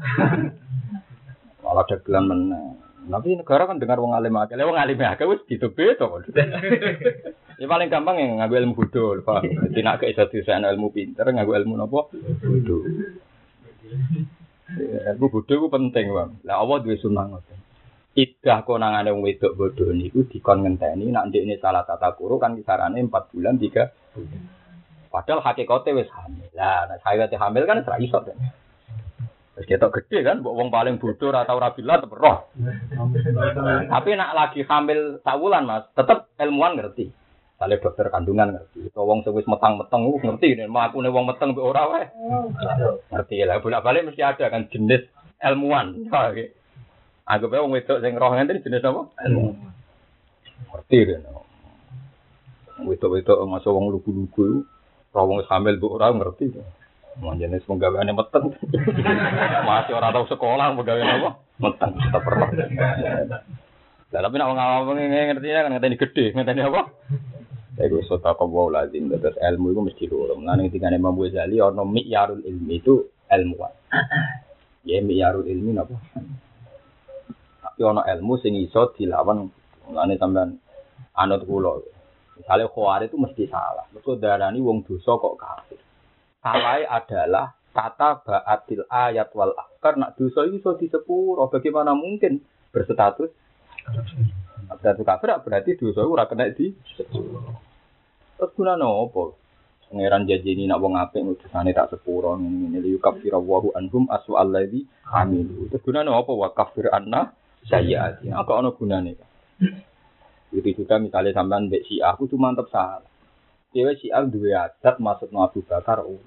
malah dagelan meneh. Tapi negara kan dengar wong alim akeh. Wong alim akeh wis gitu beda Ya paling gampang yang ngaku ilmu bodho, Pak. Dadi nek iso di sana ilmu pinter, ngaku ilmu napa? Bodho. Ya, ilmu bodho ku penting, Bang. Lah Allah duwe sunah ngoten. Idah konangane wong wedok bodho niku dikon ngenteni nek ndekne salah tata kuru kan kisarane 4 bulan 3 bulan. Padahal hakikatnya wis hamil. Lah, nek saya hamil kan ora iso. Wis ketok gede kan, mbok wong paling bodoh atau rabila tetep roh. Tapi nak lagi hamil sawulan Mas, tetep ilmuwan ngerti. Kali dokter kandungan ngerti. Atau wong sing wis metang-meteng uh, ngerti nek mlakune wong meteng mbek ora wae. Ngerti lah, bolak-balik mesti ada kan jenis ilmuwan. Anggap wong wedok sing roh ngene jenis apa? Ilmuwan. Ngerti kan. Wedok-wedok masuk wong lugu-lugu Kalau wong hamil bu orang ngerti. Manjane penggaweane meteng. Masih orang tahu sekolah penggaweane apa? Meteng tetap pernah. Lah tapi nek wong awam ngerti kan ngerti gede, ngerti apa? Iku sota kau lazim terus ilmu itu mesti loro. Mulane ketika Imam Ghazali ono mi'yarul ilmi itu ilmuwan. Ya mi'yarul ilmi napa? Tapi ono ilmu sing iso dilawan mulane sampean anut kula. Misalnya khawari itu mesti salah. Mereka darani wong dosa kok kafir. Salah adalah kata ba'atil ayat wal akar. Nak dosa itu iso disepuro. Bagaimana mungkin berstatus? Berstatus kafir berarti dosa itu kena di Terus guna nopo? Pangeran janji ini nak wong apik utusane tak sepuro ngene li kafir wahu anhum asu alladzi amilu. Terus guna nopo wa kafir anna sayyiati. Apa ono gunane? Begitu juga misalnya sampean mbek si aku cuma mantep salah. Dewe si aku dua adat masuk Abu Bakar um.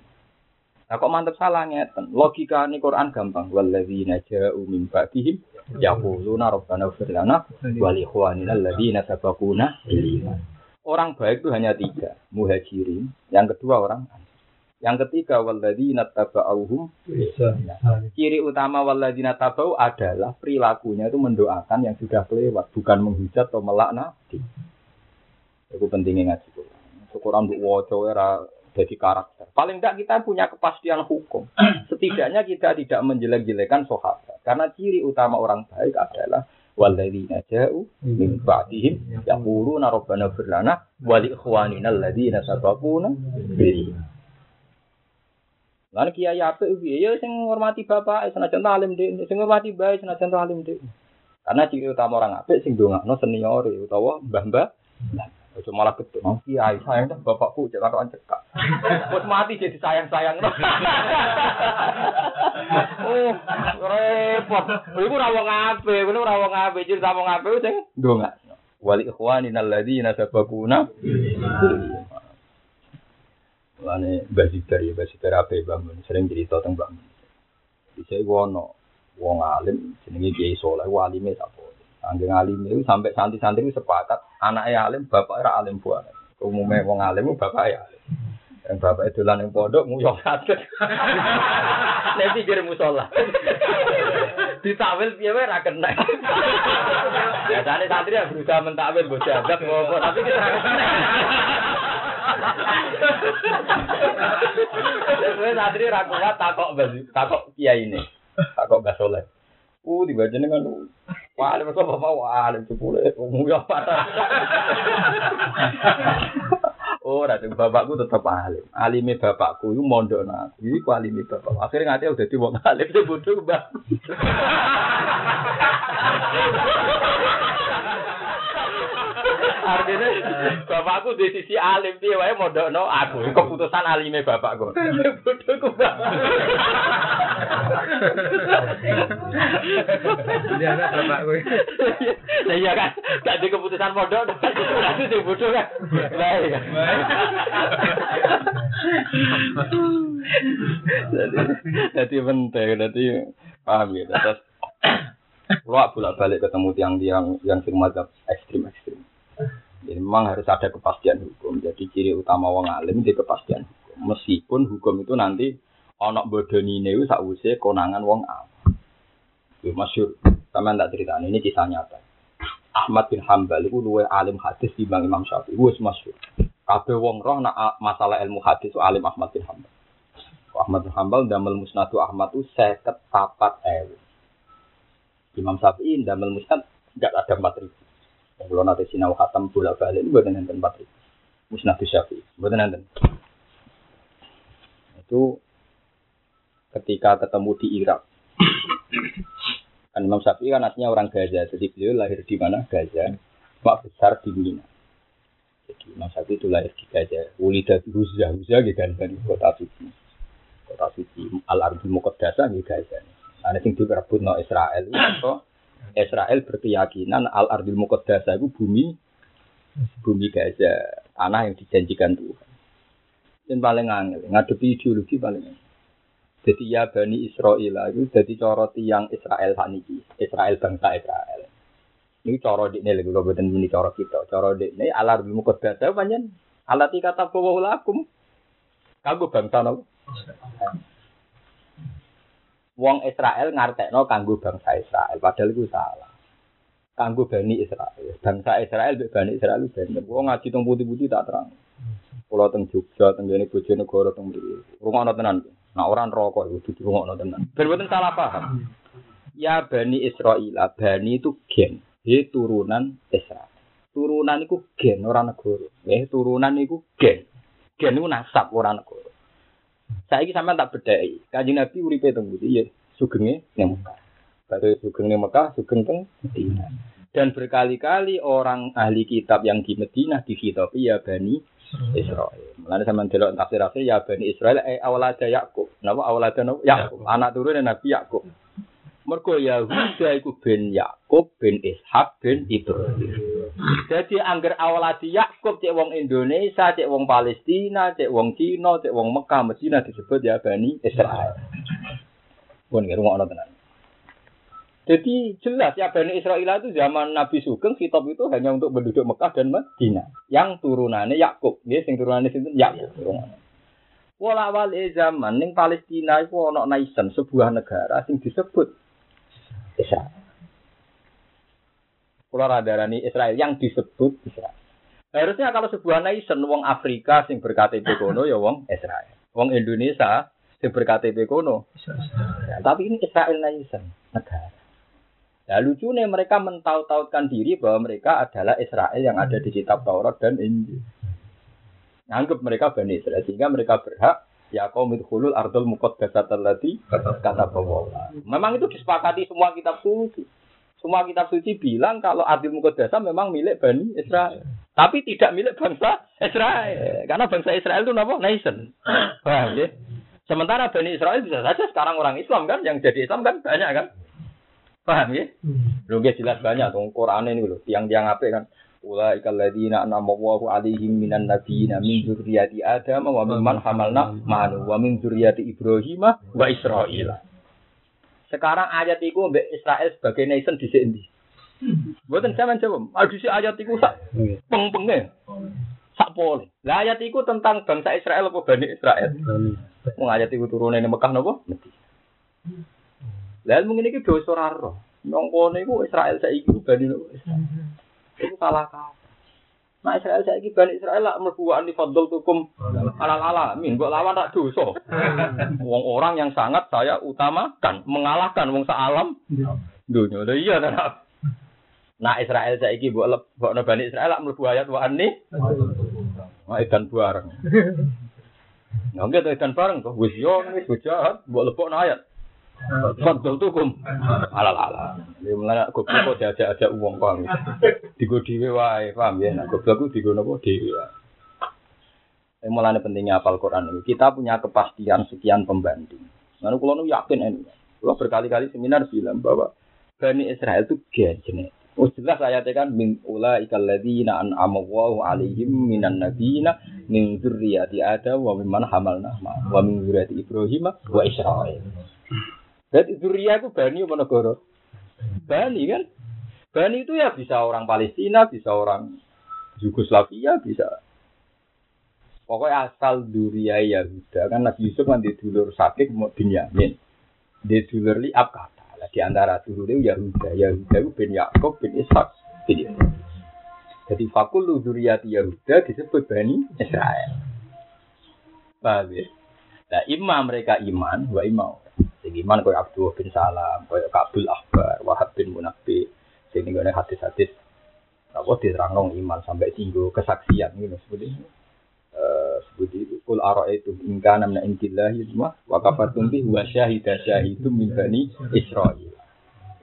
Nah kok mantep salah ngeten. Logika ini Quran gampang. Walladzina ja'u min ba'dihim yaquluna rabbana ighfir lana wa li ikhwanina alladzina sabaquna. Orang baik itu hanya tiga, muhajirin, yang kedua orang Yang ketiga walladzina tabauhum Bisa. ciri utama walladzina tabau adalah perilakunya itu mendoakan yang sudah kelewat, bukan menghujat atau melaknat. Itu pentingnya ngaji Quran. Quran bu waca era jadi karakter. Paling tidak kita punya kepastian hukum. Setidaknya kita tidak menjelek-jelekan sahabat. Karena ciri utama orang baik adalah walladzina ja'u min ba'dihim yaquluna rabbana fir lana wa li ikhwanina alladzina sabaquna bil iman. Lan kiai apik piye ya sing ngurmati bapak senajan alim dhek, sing ngurmati bae senajan alim dhek. Karena ciri utama orang apik sing ndongakno senior utawa mbah-mbah. Ojo malah betul. Oh, kiai sayang dah bapakku cek karuan cekak. Wes mati jadi sayang-sayang. oh, repot. Iku ora wong apik, kuwi ora wong apik, cerita wong apik sing ndongakno. Wali ikhwanina alladzina sabaquna Lane Mbah Zibar ya, Mbah Zibar ape bangun sering cerita tentang bangun. Bisa wono wong alim jenenge Kiai Saleh, walime sapa. Angger alim itu sampai santri-santri itu sepakat anaknya alim, bapak ora alim buat. Umumnya wong alim itu bapak ya alim. Yang itu yang pondok nguyok kaget. Nanti jadi musola. Ditakwil piye wae ra kena. Biasane santri yang berusaha mentakwil bos jabat ngopo tapi kita ra. Terus santri ra kuat takok takok kiai ini. Takok Mbah Soleh. Uh, tiba jenengan kan Wah, ada bapak bapak wah, ada cepule, nguyok parah. Oh, ratu bapakku tetap alim. Alime bapakku itu mondok nak. Iku alime bapak. Akhirnya ngati udah di wong alim itu bodoh mbak. Artinya bapakku di sisi alim dia wae mondok no aku. Keputusan alime bapakku. Bodoh ku mbak. Ini anak bapak gue. Nah iya kan, gak di keputusan mondok, itu sing bodoh kan. Nah iya. Jadi, jadi penting, jadi paham ya. Terus, lo bolak balik ketemu tiang-tiang yang sing mazhab ekstrim ekstrim. Jadi memang harus ada kepastian hukum. Jadi ciri utama wong alim di kepastian hukum. Meskipun hukum itu nanti ono bodoni ini sakwise konangan wong alim. Itu masyur. Sama tak cerita ini kisah nyata. Ahmad bin Hambal itu luwe alim hadis di Bang Imam Syafi'i. Wes masyur. Kabeh wong roh nak masalah ilmu hadis alim Ahmad bin Hambal. Ahmad bin Hambal damel musnadu Ahmad itu seket papat ewu. Imam Syafi'i damel musnad enggak ada empat ribu. Kalau nanti sinau khatam bola balik buat nanti empat ribu. Musnad Syafi'i buat nanti. Itu ketika ketemu di Irak. Kan Imam Syafi'i kan artinya orang Gaza, jadi beliau lahir di mana? Gaza. Mak besar di Mina. Jadi Imam Syafi'i itu lahir di Gaza. Ulida di Huzah, Huzah gitu kan kota suci. Kota suci Al Ardul Muqaddasah di Gaza. Nah, sing direbut no Israel itu Israel berkeyakinan Al Ardul Muqaddasah itu bumi bumi Gaza, tanah yang dijanjikan Tuhan. Dan paling angel, ngadepi ideologi paling angel. Jadi ya Bani Israel itu jadi coro tiang Israel saniki, Israel bangsa Israel. Ini coro di ini lagi kalau buatan ini coro kita, coro di ini alar ilmu kodasa banyak. Alati kata bahwa lakum, kagu bangsa no. Wong Israel ngartekno kanggo bangsa Israel, padahal itu salah. Kanggo Bani Israel, bangsa Israel Bani Israel bener. Wong ngaji teng putih-putih tak terang. Pulau teng Jogja, teng jene Bojonegoro teng mriki. Rungokno tenan. Nah orang rokok itu dudu rungokno tenan. Ben boten salah paham. Ya Bani Israel, Bani itu gen, dia turunan Israel. Turunan itu gen orang negara. Eh turunan itu gen. Gen itu nasab orang negara. Saya ini sampai tak bedai. Kaji Nabi uripe teng budi ya sugenge ning Mekah. Baru sugeng ning Mekah, sugeng teng Medina. Dan berkali-kali orang ahli kitab yang di Medina dihitopi ya Bani Israel. Mulane sampean delok tafsir ya Bani Israel eh awalada Yakub. Napa awalada Yakub? Anak turune Nabi Yakub. Mergo Yahuda iku bin Yakub bin Ishak bin Ibrahim. Jadi angger awaladi Yakub cek wong Indonesia, cek wong Palestina, cek wong Cina, cek wong Mekah, Medina disebut ya Bani Israel. Pun ngono tenan. Jadi jelas ya Bani Israel itu zaman Nabi Sugeng kitab itu hanya untuk penduduk Mekah dan Medina. Yang turunannya Yakub, ya, sing turunannya itu Yakub. Wala wali zaman ning Palestina iku ana nation sebuah negara sing disebut Israel. Kula radarani Israel yang disebut Israel. Harusnya kalau sebuah nation wong Afrika sing berKTP kono ya wong Israel. Wong Indonesia sing berKTP kono. Ya, tapi ini Israel nation negara. Ya lucunya mereka mentaut-tautkan diri bahwa mereka adalah Israel yang ada di kitab Taurat dan Injil. Nganggap mereka Bani Israel sehingga mereka berhak ya kaum hulul ardul muqaddasat allati kata bahwa memang itu disepakati semua kitab suci semua kitab suci bilang kalau ardul muqaddasah memang milik Bani Israel. Tapi tidak milik bangsa Israel. Karena bangsa Israel itu nama nation. Paham ya? Sementara Bani Israel bisa saja sekarang orang Islam kan yang jadi Islam kan banyak kan? Paham ya? Lu jelas banyak tuh Quran ini loh tiang-tiang apa kan? Ulaika alladziina an'ama Allahu 'alaihim minan nabiyyiina min dzurriyyati Adam wa mimman hamalna ma'anu wa min dzurriyyati Ibrahim wa Israil. Sekarang ayat itu mbek Israel sebagai nation di sini. Mboten sampean jawab. Adu si ayat itu sak peng-penge. Sak pole. Lah ayat itu tentang bangsa Israel apa Bani Israel? Wong ayat itu turune ning Mekah napa? Lah mungkin iki dosa ora roh. Nang kono iku Israel saiki Bani Israel. Itu salah kaprah. Nah Israel saya ini Bani Israel lah merbuaan di fadl tukum alal alamin. Buat lawan tak dosa. Wong orang yang sangat saya utamakan, mengalahkan wong sealam dunia. Lah iya tak? Nah Israel saya ini buat buat Bani Israel lah merbu ayat wa ani. Wah ikan bareng. Nggak gitu ikan bareng tuh. Wis yo wis jahat buat lepok ayat. Fadl tukum alal ala. Ya mulane goblok kok diajak-ajak wong paham. Digo dhewe wae, paham ya. Nah, goblok ku digo napa dhewe. Eh, mulane pentingnya hafal Quran ini. Kita punya kepastian sekian pembanding. Lalu kalau nu yakin ini, kalau berkali-kali seminar bilang bahwa Bani Israel itu gen genetik. Oh jelas ayatnya kan min ula ikal ladina an amawahu alaihim minan nabiyina min dzurriyyati Adam wa mimman hamalna ma wa min dzurriyyati Ibrahim wa Israil. Jadi Zuria itu Bani negara? Bani kan? Bani itu ya bisa orang Palestina, bisa orang Yugoslavia, bisa. Pokoknya asal Duria Yahuda kan Nabi Yusuf di dulur sakit mau Binyamin. Di dulur liab kata. Di antara dulur itu Yahuda. Yahuda itu bin Yakob bin Ishak Yusuf. Jadi fakul Duriyati Yahuda disebut Bani Israel. Paham ya? Nah, imam mereka iman, wa imam Sing iman koyo Abdul bin Salam, koyo Kabul Akbar, Wahab bin Munabbi, sing ngene hadis-hadis apa diterangno iman sampai tinggu kesaksian gitu seperti ini. Eh seperti itu kul itu ingka namna intillahi semua wa kafartum bi wa syahida syahidum min bani Israil.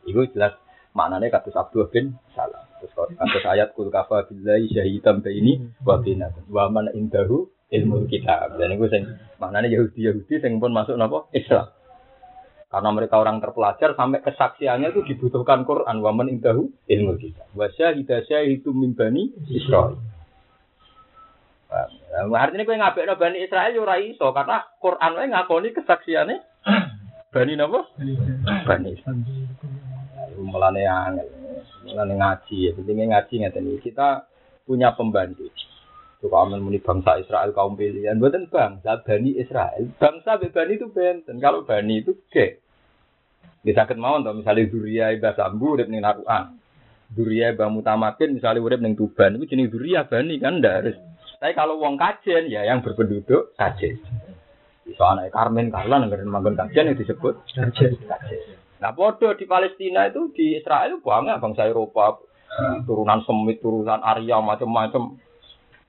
Itu jelas maknanya katus Abdul bin Salam. Terus katus ayat kul kafa billahi syahidam ini wa binakum wa man indahu ilmu kitab. Dan itu sing maknanya Yahudi Yahudi sing pun masuk napa Islam. Karena mereka orang terpelajar sampai kesaksiannya itu dibutuhkan Quran. Waman indahu ilmu kita. Wasya hidasya itu mimbani Israel. Nah, artinya kue ngabek no bani Israel yo iso karena Quran wae ngakoni kesaksiannya bani napa? Bani. Mulane angel. Mulane ngaji ya. Pentingnya ngaji ngeten. Kita punya pembanding. Suka aman muni bangsa Israel kaum pilihan. Buatan bangsa Bani Israel. Bangsa Bani itu benten. Kalau Bani itu gek. Bisa sakit mau untuk misalnya Duria Iba Sambu urip ning Narukan. Duria Iba Mutamakin misalnya urip ning Tuban. Itu jenis Duria Bani kan harus. Tapi kalau wong kajen ya yang berpenduduk kajen. Bisa anak Karmen Karlan negara manggon kajen yang disebut kajen. Nah bodoh di Palestina itu di Israel banyak bangsa Eropa turunan Semit, turunan Arya macam-macam.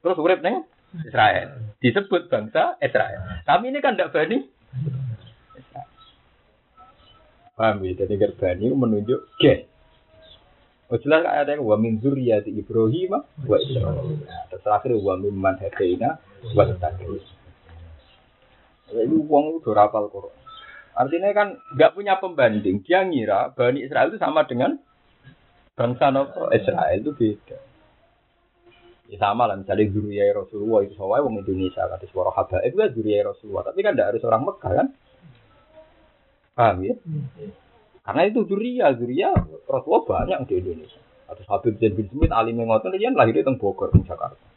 Terus urip nih Israel. Disebut bangsa Israel. Tapi ini kan tidak Bani. Paham ya? Jadi Bani menunjuk gen. Oh jelas ada yang wa min zuriyati Ibrahim wa Israil. Terus terakhir wa min man hadaina wa tadris. Jadi uang itu rapal Quran. Artinya kan nggak punya pembanding. Dia ngira Bani Israel itu sama dengan bangsa Israel itu beda. Ya sama lah misalnya Zuriyah Rasulullah itu sawai orang Indonesia kata suara haba itu kan Zuriyah Rasulullah tapi kan tidak harus orang Mekah kan paham ya karena itu Zuriyah Zuriyah Rasulullah banyak di Indonesia atau Habib Zain bin Smith alim yang ngotot dia lahir di Bogor di Jakarta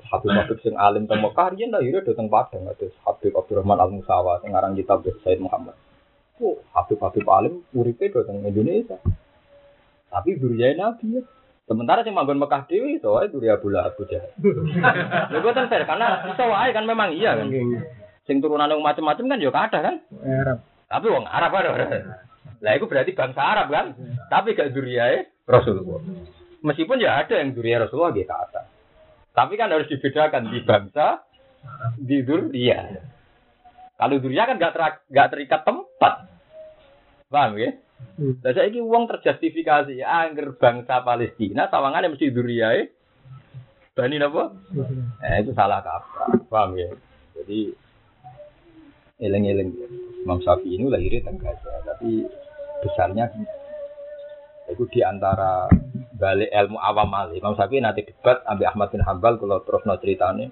Habib Habib sing alim teng Mekah riyen lahirnya dateng Padang kados Habib Abdurrahman Al Musawa sing aran kitab Said Muhammad. Oh, Habib Habib alim uripe dateng Indonesia. Tapi duriyae Nabi ya. Sementara sing manggon Mekah dhewe iso wae duri Abu Lahab Abu Jahal. Lha boten fair karena iso wae kan memang iya kan. Sing turunane macam-macam kan ya kada kan. Arab. Tapi wong Arab kan. Lah itu berarti bangsa Arab kan. Tapi gak duriyae Rasulullah. Meskipun ya ada yang duriyae Rasulullah gitu kata. Tapi kan harus dibedakan di bangsa, di duria. Kalau duria kan gak, ter, gak terikat tempat. Paham ya? Hmm. Lah saiki wong terjustifikasi angger bangsa Palestina sawangane mesti duriyae Bani napa? Eh itu salah kaprah. Paham ya? Jadi eleng-eleng Imam Syafi'i ini lahirnya teng Gaza, tapi besarnya di itu di antara balik ilmu awam malih. Imam Syafi'i nanti debat ambil Ahmad bin Hambal kalau terus no ceritanya.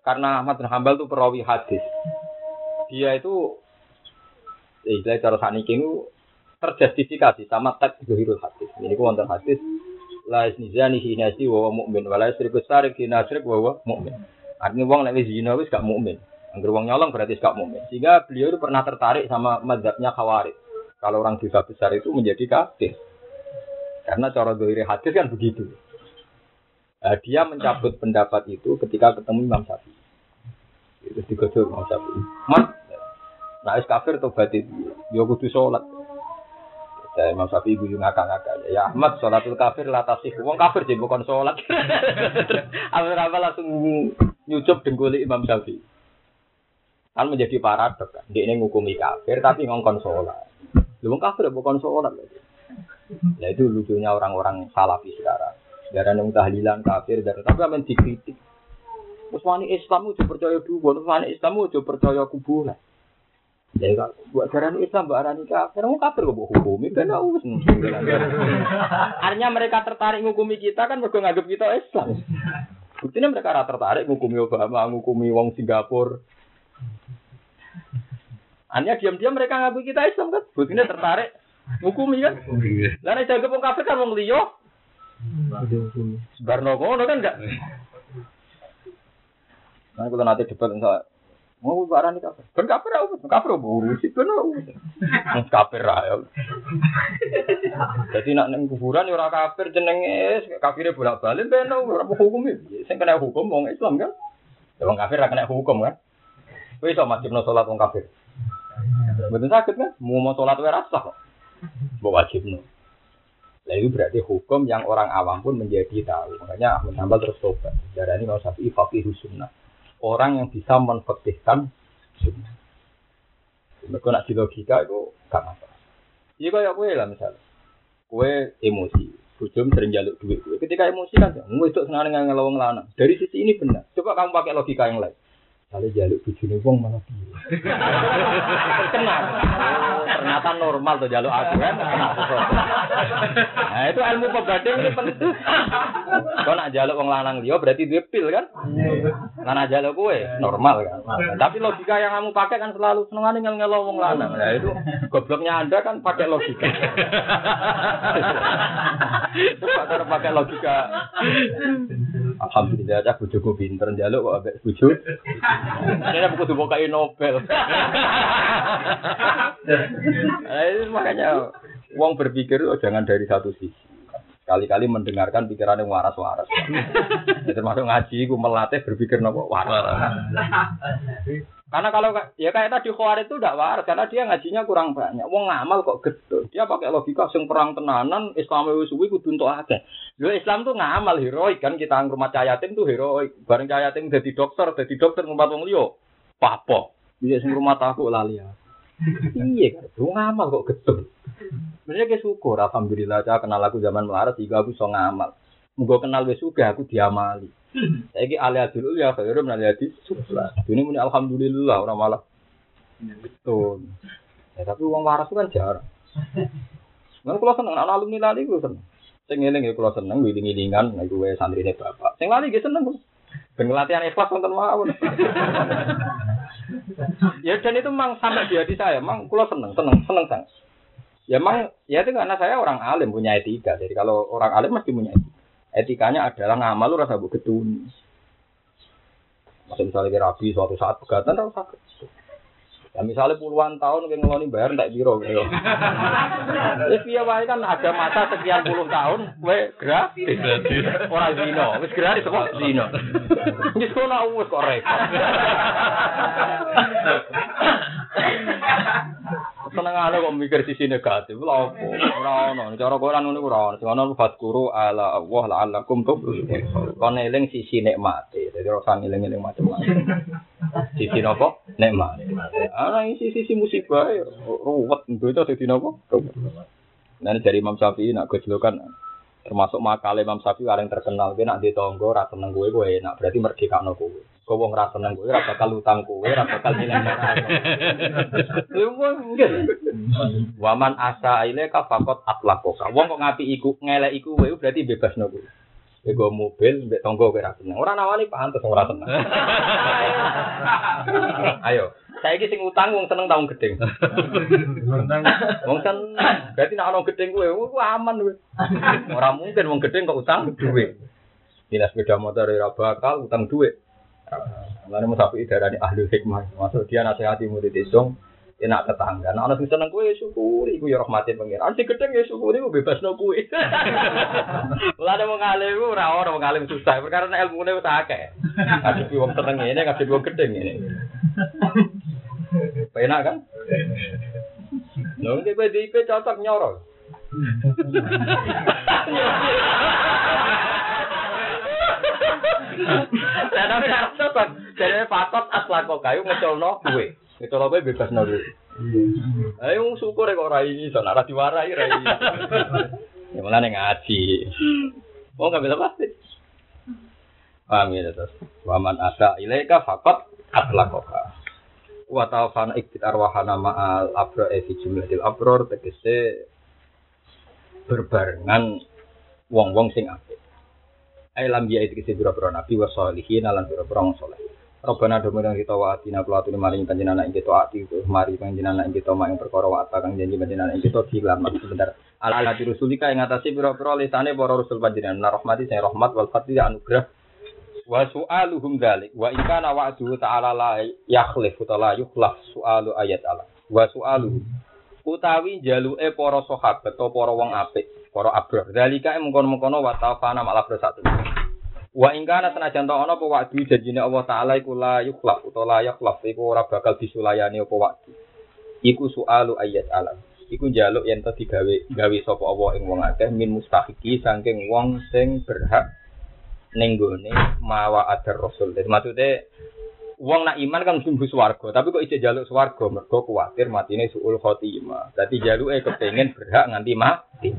Karena Ahmad bin Hambal itu perawi hadis. Dia itu ya istilah cara saniki itu terjustifikasi sama teks zuhirul hadis. Ini ku wonten hadis la isnizani hinasi wa huwa mu'min wa la yusriku sarik hinasrik wa huwa mu'min. Artinya wong nek wis zina wis gak mukmin. Angger wong nyolong berarti gak mukmin. Sehingga beliau itu pernah tertarik sama mazhabnya Khawarij. Kalau orang dosa besar itu menjadi kafir. Karena cara dohiri hadis kan begitu. Nah, dia mencabut pendapat itu ketika ketemu Imam Syafi'i. Itu digodok Imam Syafi'i. Mas, nah kafir tobat itu. Ya kudu sholat. Ya Imam Syafi'i guyu ngakak-ngakak. Ya Ahmad sholatul kafir lah tasih. Wong kafir jadi bukan sholat. Apa-apa langsung nyucup dengkuli Imam Syafi'i. Kan menjadi paradok kan. Dia ini ngukumi kafir tapi ngongkon sholat. Lu wong kafir ya bukan lagi. Nah itu lucunya orang-orang salafi sekarang. Darah yang tahlilan kafir, darah tapi amen dikritik. Terus wani Islam itu percaya dua, terus wani Islam itu percaya kuburan. Jadi kalau buat darah Islam, mbak Arani kafir, mau kafir kok hukum itu kan us. Artinya mereka tertarik ngukumi kita kan mereka nganggap kita Islam. Buktinya mereka rata tertarik ngukumi Obama, ngukumi wong Singapura. Hanya diam-diam mereka ngaku kita Islam kan. Buktinya tertarik ngukumi kan. Lah nek jaga wong kafir kan wong liya. Sebarno kan enggak. Nah, kalau nanti debat enggak mau barang ini kafir. Ben kafir aku, kafir urus itu no. Kafir ya. Jadi nak neng kuburan ya ora kafir jenenge kafire bolak-balik ben ora hukum iki. Sing kena hukum wong Islam kan. Ya wong kafir kena hukum kan. Kowe iso wajibno salat wong kafir. Betul sakit kan? Mau mau sholat wae rasa kok. Mbok wajibno. Nah itu berarti hukum yang orang awam pun menjadi tahu. Makanya Ahmad Hambal terus tobat. Darah ini mau sapi fakih sunnah. Orang yang bisa menfakihkan sunnah. Mereka nak di logika itu gak masalah. Iya kayak kue lah misalnya. Kue emosi. Bujum sering jaluk duit. Ketika emosi kan, itu senang dengan ngelawang lanang. Dari sisi ini benar. Coba kamu pakai logika yang lain. Kalau jaluk bujune wong malah piye. Terkenal. Oh, ternyata normal tuh jaluk aku kan. Nah, itu ilmu pebading ini penting. Kau nak jaluk wong lanang dia berarti dia pil kan? Lanang jaluk kue normal kan. Tapi logika yang kamu pakai kan selalu senengane ngel ngelo wong lanang. Nah, itu gobloknya Anda kan pakai logika. Coba pakai logika. Alhamdulillah aja bojoku pinter njaluk kok ambek bojo. Ini buku tuh bukai Nobel. nah, makanya uang berpikir oh, jangan dari satu sisi. Kali-kali mendengarkan pikiran yang waras-waras. Ya, termasuk ngaji, gue melatih berpikir nopo waras. Karena kalau ya kayak tadi Khawarij itu tidak waras karena dia ngajinya kurang banyak. Wong ngamal kok gedhe. Dia pakai logika sing perang tenanan Islam wis suwi kudu entuk akeh. Lho Islam tuh ngamal heroik kan kita ngrumat yatim tuh heroik. Bareng cah yatim dadi dokter, dadi dokter ngrumat wong liya. Papo. Bisa sing rumah aku lali ya. Iya kan, lu ngamal kok gedhe. Sebenarnya kayak syukur, alhamdulillah cah kenal aku zaman melarat sehingga aku so ngamal. Muga kenal wis aku diamali. Saiki alih dulu ya khairum nang hadi sufla. Ini muni alhamdulillah ora malah. Betul. Ya, tapi uang waras itu kan jarang. Nah, kalau seneng anak alumni lali gue seneng. Sing eling ya kalau seneng wiling-wilingan nek gue santri ini bapak. Sing lali gue seneng. Ben latihan ikhlas wonten mawon. ya dan itu memang sampai di hati saya, memang kalau seneng, seneng, seneng sang. Ya memang ya itu karena saya orang alim punya etika. Jadi kalau orang alim mesti punya etika. Etikanya adalah ngamal lu rasa bu ketuni. Masih misalnya rabi suatu saat pegatan tau sakit. Ya misalnya puluhan tahun kayak ngeloni bayar tak biro gitu. Ya piye wae kan ada masa sekian puluh tahun kowe gratis. Ora zino, wis gratis kok zino. Wis kono wis kok repot. Senengane kok mikir sisi negatif, lha opo? Ora ono, cara Quran ngono ora ono. Sing ono fatkuru ala Allah la'allakum tuflihun. Kon sisi nikmate. Dadi ora usah eling-eling macam-macam. Sisi napa? Nikmat. Ana isi sisi musibah ya ruwet itu dadi? Ruwet. Nah, dari Imam Syafi'i nak gojlokan termasuk makal Imam Syafi'i paling terkenal kowe nak ditonggo ra seneng kowe kowe enak berarti merdekakno kowe. Kowe wong ra seneng kowe ra bakal utang kowe ra bakal nilai. Waman asa ilaika faqat atlakoka. Wong kok ngapi iku ngelek iku kowe berarti bebasno kowe. Ego mobil, mbek tonggo kowe ra seneng. Ora nawani pantes ora seneng. Ayo, saiki sing utang wong seneng taung gedeng. Wong seneng. Berarti nek ana gedeng kowe, aman kowe. Ora mungkin wong gedeng kok utang duit. Dinas sepeda motor ora bakal utang duit. Mulane mau sapi darani ahli hikmah. Maksud dia nasihati murid isung enak tetangga. Nah, ana sing seneng kowe syukuri iku ya rahmate pangeran. Sing gedeng ya syukuri ku bebasno kowe. Lah ada wong alim ku ora ora wong alim susah. Perkara nek ilmune wis akeh. Ngadepi wong seneng ngene, ngadepi wong gedeng ngene. Penak kan? Lho iki PDIP cocok nyoro. Lah tapi harus cocok. Jadi patot aslako kayu ngecolno kuwe. Ngecolno kuwe bebas no kuwe. Ayo syukur kok ora ini, soalnya ora diwarai ora ini. Ya malah ngaji. Oh nggak bisa pasti. Paham ya terus. Waman asa ilaika fakot atlakoka. Wa tawfana iktit arwahana ma'al abro evi jumlahil abror tegese berbarengan wong-wong sing apik. Ai lam ya itu kese biro-biro nabi wa sholihin lan biro-biro wong saleh. Robbana domenang kita wa atina kula atune maring panjenengan ing kita ati mari panjenengan ing mak ing perkara wa kang janji panjenengan ing kita dilam sebentar. Ala ala rusulika ing atase biro-biro lisane para rasul panjenengan rahmati sing rahmat wal fadli anugrah wa su'aluhum dzalik wa in kana wa'du ta'ala la yakhlif utawa yukhlaf su'alu ayat Allah wa su'aluhum utawi jaluke para sahabat atau para wong apik para abrar dzalika mengkon-mengkono wa tafana malah bersatu wa in kana senajan ta ana apa wa'du janjine Allah taala iku la yukhlaf utawa la yakhlaf iku ora bakal disulayani apa wa'du iku su'alu ayat Allah iku jaluk yen to digawe gawe sapa Allah ing wong akeh min mustahiki saking wong sing berhak ning gone mawa adar rasul. Jadi maksudnya wong nak iman kan mesti swarga, tapi kok ijek jaluk swarga mergo kuwatir matine suul khotimah. Dadi jaluke kepengin berhak nganti mati.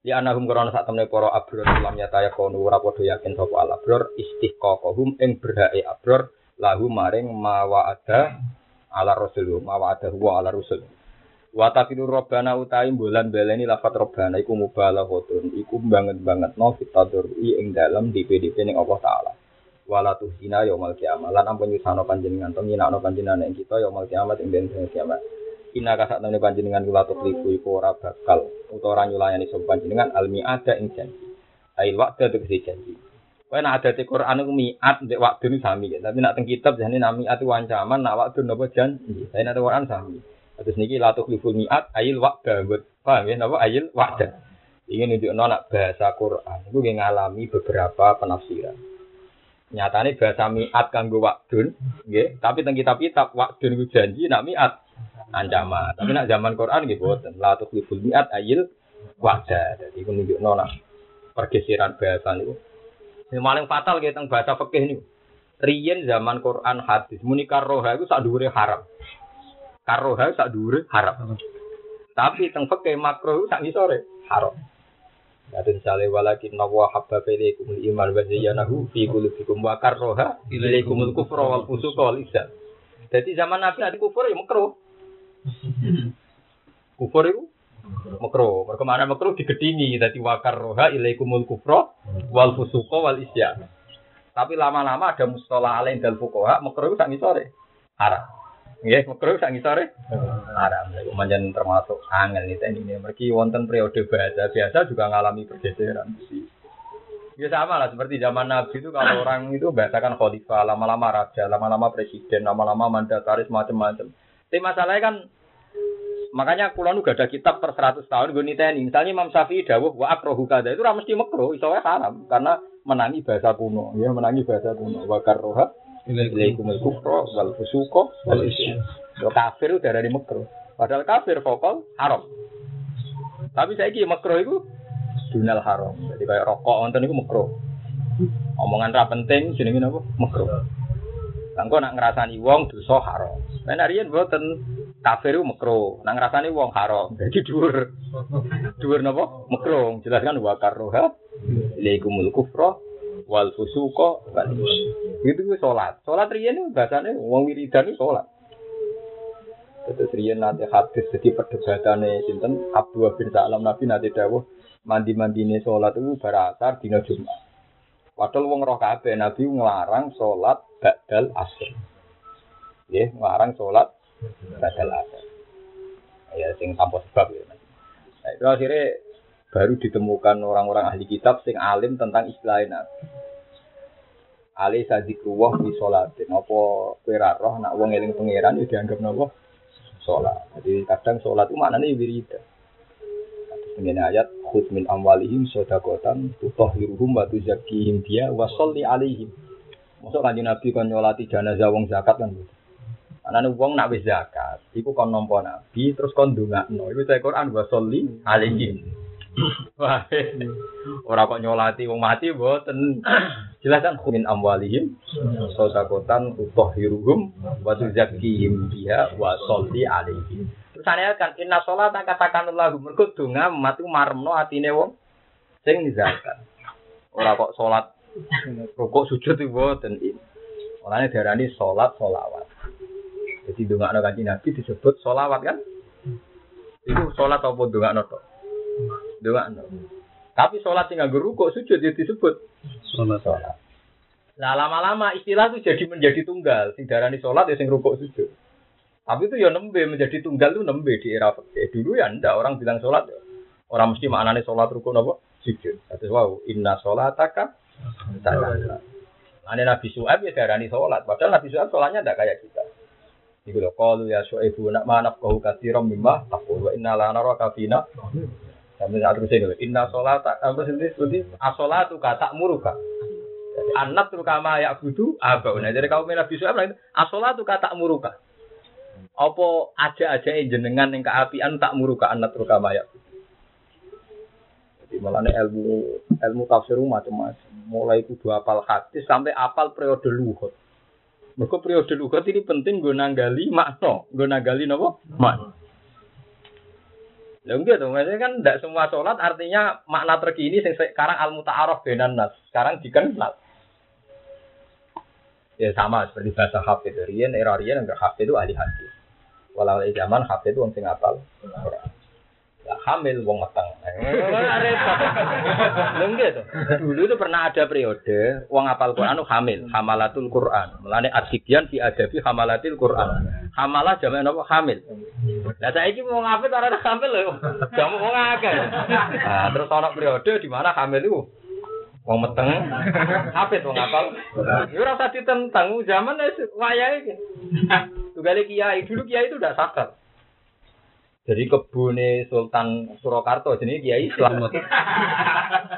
Ya anahum karena saat temne para abror lam nyata ya kono ora padha yakin sapa al abror istiqaqahum ing berhake abror lahu maring mawa ada ala rasul mawa ada huwa ala rasul. Wa tafiru robbana utai bulan baleni lafat robbana iku mubalaghotun iku banget-banget no fitadurri ing dalam DPDP ning Allah taala. Wala tuhina yaumul kiamat lan ampun nyusano panjenengan to nyinakno panjenengan ing kita yaumul kiamat ing dina kiamat. Ina kasak temene panjenengan kula tukliku iku ora bakal utawa ora nyulayani sapa panjenengan almi ada ing janji. Ail wa'da tegese janji. Kowe nek ada di Quran iku miat mbek waktu ini sami ya. Tapi nak teng kitab jane nami atu ancaman nak waktu napa janji. Tapi nek Quran sami. Terus niki la tukhliful mi'at ayil wa'da. Paham ya napa ayil wa'da. Ini nunjukno nak bahasa Quran iku ngalami beberapa penafsiran. Nyatane bahasa mi'at kanggo nggih, tapi teng kitab-kitab wa'dun iku janji nak mi'at ancaman. Tapi nak zaman Quran nggih boten la tukhliful mi'at ayil wa'da. Jadi iku nunjukno nak pergeseran bahasa niku. Yang paling fatal gitu teng bahasa fikih niku. Riyen zaman Quran hadis muni karoha iku sak dhuwure haram. karoha sak dhuwure haram. Tapi teng fikih makruh sak ngisore haram. Kadang sale walakin nawa habba ilaikum iman wa zayyanahu fi qulubikum wa karroha ilaikumul kufra wal fusuqa wal isyan. Jadi zaman Nabi ada kufur ya makruh. Kufur itu makruh. Mergo mana makruh digedingi dadi wa karroha ilaikumul kufra wal fusuqa wal isyan. Tapi lama-lama ada mustalah alain dal fuqaha makruh sak ngisore haram. Nggih, makruh sak ngisore haram. Iku manjen termasuk angel nih ini. Mergi wonten periode bahasa biasa juga ngalami pergeseran. Ya sama lah seperti zaman Nabi itu kalau orang itu bahasakan khalifah, lama-lama raja, lama-lama presiden, lama-lama mandataris macam-macam. Tapi masalahnya kan makanya kulon gak ada kitab per 100 tahun gue niteni. Misalnya Imam Syafi'i dawuh wa akrohu kada itu ora mesti makro, iso wae haram karena menangi bahasa kuno, ya menangi bahasa kuno. Wa karroha ilaikumul kufra wal fusuqa wal isyan. Kafir udah dari makro. Padahal kafir vokal haram. Tapi saya ki makro itu dunal haram. Jadi kayak rokok wonten itu makro. Omongan ra penting jenenge napa? Makro. Langko nak ngrasani wong dosa haram. Nah nariyen mboten kafir itu makro. Nak ngrasani wong haram. Jadi dhuwur. Dhuwur napa? Makro. Jelaskan wa karroha ilaikumul kufra wal fusuqa wal. Itu ku salat. Salat riyen itu bahasane wong wiridan itu salat. Terus riyen nanti hadis jadi perdebatannya sinten Abdul bin Salam Nabi nanti dawuh mandi mandine sholat itu berasar dina Jumat. Padahal wong roh kabeh Nabi ngelarang sholat badal asr. Ya, ngelarang sholat badal asr. Ya, sing tanpa sebab ya. Nah, itu akhirnya baru ditemukan orang-orang ahli kitab sing alim tentang istilah Nabi. Ali sadikruwah di sholatin. Apa kowe ra roh nak wong eling pangeran ya dianggap napa? Sholat. Jadi kadang sholat itu maknanya wiridan. Dengan ayat khud min amwalihim sodakotan tutahhiruhum wa tuzakkihim dia wa sholli alaihim. Masuk kanjeng Nabi kon nyolati wong zakat kan gitu. Anane wong nak wis zakat, iku kon nampa Nabi terus kon ndongakno. Iku saya Quran wa sholli alaihim. Wah, ora kok nyolati wong mati mboten. Jelas kan min amwalihim sodakotan tutahhiruhum wa tuzakkihim dia wa sholli alaihim. Terus saya kan inna sholat katakan lahu mergo donga mati maremno atine wong sing zakat. Ora kok sholat rukuk sujud itu boten ini. Olehnya darani sholat sholawat. Jadi dongakno kanjeng Nabi disebut sholawat kan? Itu sholat apa dongakno tok? Dongakno. Tapi sholat sing nganggo rukuk sujud ya disebut Sholat. sholat. Nah lama-lama istilah itu jadi menjadi tunggal. Sing darani sholat ya sing rukuk sujud. Tapi itu ya nembe menjadi tunggal itu nembe di era fikih. Dulu ya ndak orang bilang sholat ya. Orang mesti maknanya sholat rukun apa? Sujud. Terus wow, inna sholataka salat. Ane Nabi Su'aib ya darani sholat. Padahal Nabi Su'aib sholatnya ndak kayak kita. Iku lho qalu ya Su'aibu nak manaf kau katsiran mimma taqul wa inna la naraka fina. Sampai saat terus ini, inna sholata, apa sih seperti asolatu kata muruka. Anak tuh kama ya budu abau. Nah jadi kaum Nabi Su'aib bilang asolatu kata muruka. Apa aja-aja jenengan yang keapian tak muruka anak tuh kama ya Jadi malah ilmu ilmu tafsir macam-macam. Mulai kudu apal hadis sampai apal periode luhut. Mereka periode luhut ini penting gue nanggali makna, gue nanggali nopo makna. Lah enggak maksudnya kan tidak semua sholat artinya makna terkini sekarang al muta'aruf benan nas. Sekarang dikenal. Ya sama seperti bahasa hafid. Rian, era Rian enggak hafid itu ahli hadis. Walau zaman hafid itu wong sing apal. Hamil wong meteng. Lha enggak tuh. Dulu itu pernah ada periode wong apal Quran hamil, hamalatul Quran. Mulane asikian fi adabi hamalatil Quran. Hamalah jamak napa hamil. Lah saiki mau ngapit ora hamil lho. Jamu wong akeh. Nah, terus ana periode di mana hamil itu wong meteng hafid wong apal. Ya ora usah ditentang zaman wis wayahe. Tugale kiai, dulu kiai itu udah sadar. Jadi kebune Sultan Surakarta jenenge Kiai Slamet.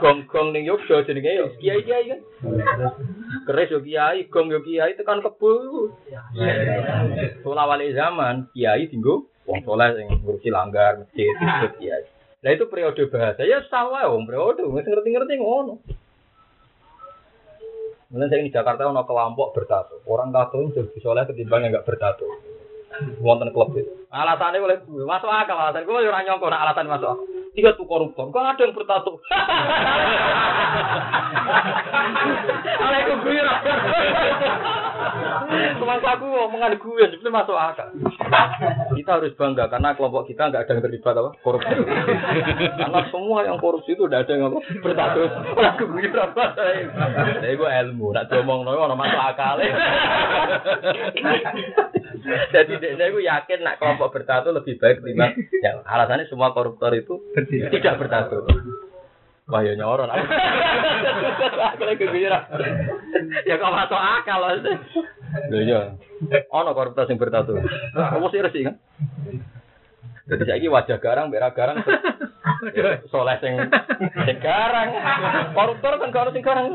Gong-gong ning Yogya jenenge kiai-kiai kan. Keris yo kiai, gong yo kiai tekan kebo. Sola wali zaman kiai dinggo wong soleh sing ngurusi langgar masjid kiai. Nah itu periode bahasa ya sawa wong periode ngerti-ngerti ngono. Mulai saya di Jakarta ono kelompok bertato. Orang tato itu lebih soleh ketimbang yang nggak bertato. Wonten klub itu. Alasannya boleh masuk akal alasan. Gue orang nyongko nah alasan masuk akal. Tiga tuh koruptor. Kok ada yang bertato? Alaikum gue Semangka aku omongan gue itu masuk akal. Kita harus bangga karena kelompok kita nggak ada yang terlibat apa korupsi. karena semua yang korupsi itu udah ada yang apa bertato. Aku gue apa? Jadi gue ilmu. Nak ngomong noy orang masuk akal. Jadi saya gue yakin nak kelompok bertato lebih baik ketimbang. Ya alasannya semua koruptor itu tidak bertato. Wah ya nyoron. Aku lagi keguyoran. Ya kok masuk akal loh. Lho iya. Ono koruptor sing bertato. Apa sih resi kan? Jadi saiki wajah garang, berak garang. Soleh sing sing garang. Koruptor kan kalau sing garang.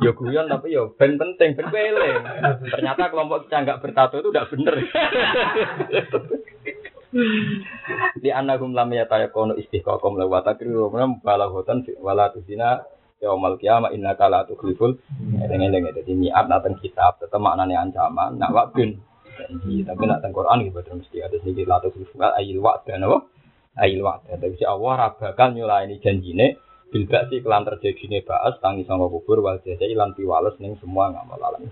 Yo guyon tapi yo ben penting, ben eling. Ternyata kelompok kita nggak bertato itu udah bener. Di anagum lam yatayakonu istiqaqom la wa takriru nam balaghotan wala tusina yaumal qiyamah innaka la tukhliful eling-eling dadi niat nateng kitab tetep maknane ancaman nak wakun janji tapi nak teng Quran iki betul mesti ada sing la tukhliful ayil wa'da napa ayil wa'da tapi si Allah ra bakal nyulaini janjine bil ba'si kelan terjadine ba'as tangi sanga kubur wal jasa lan piwales ning semua ngamal alam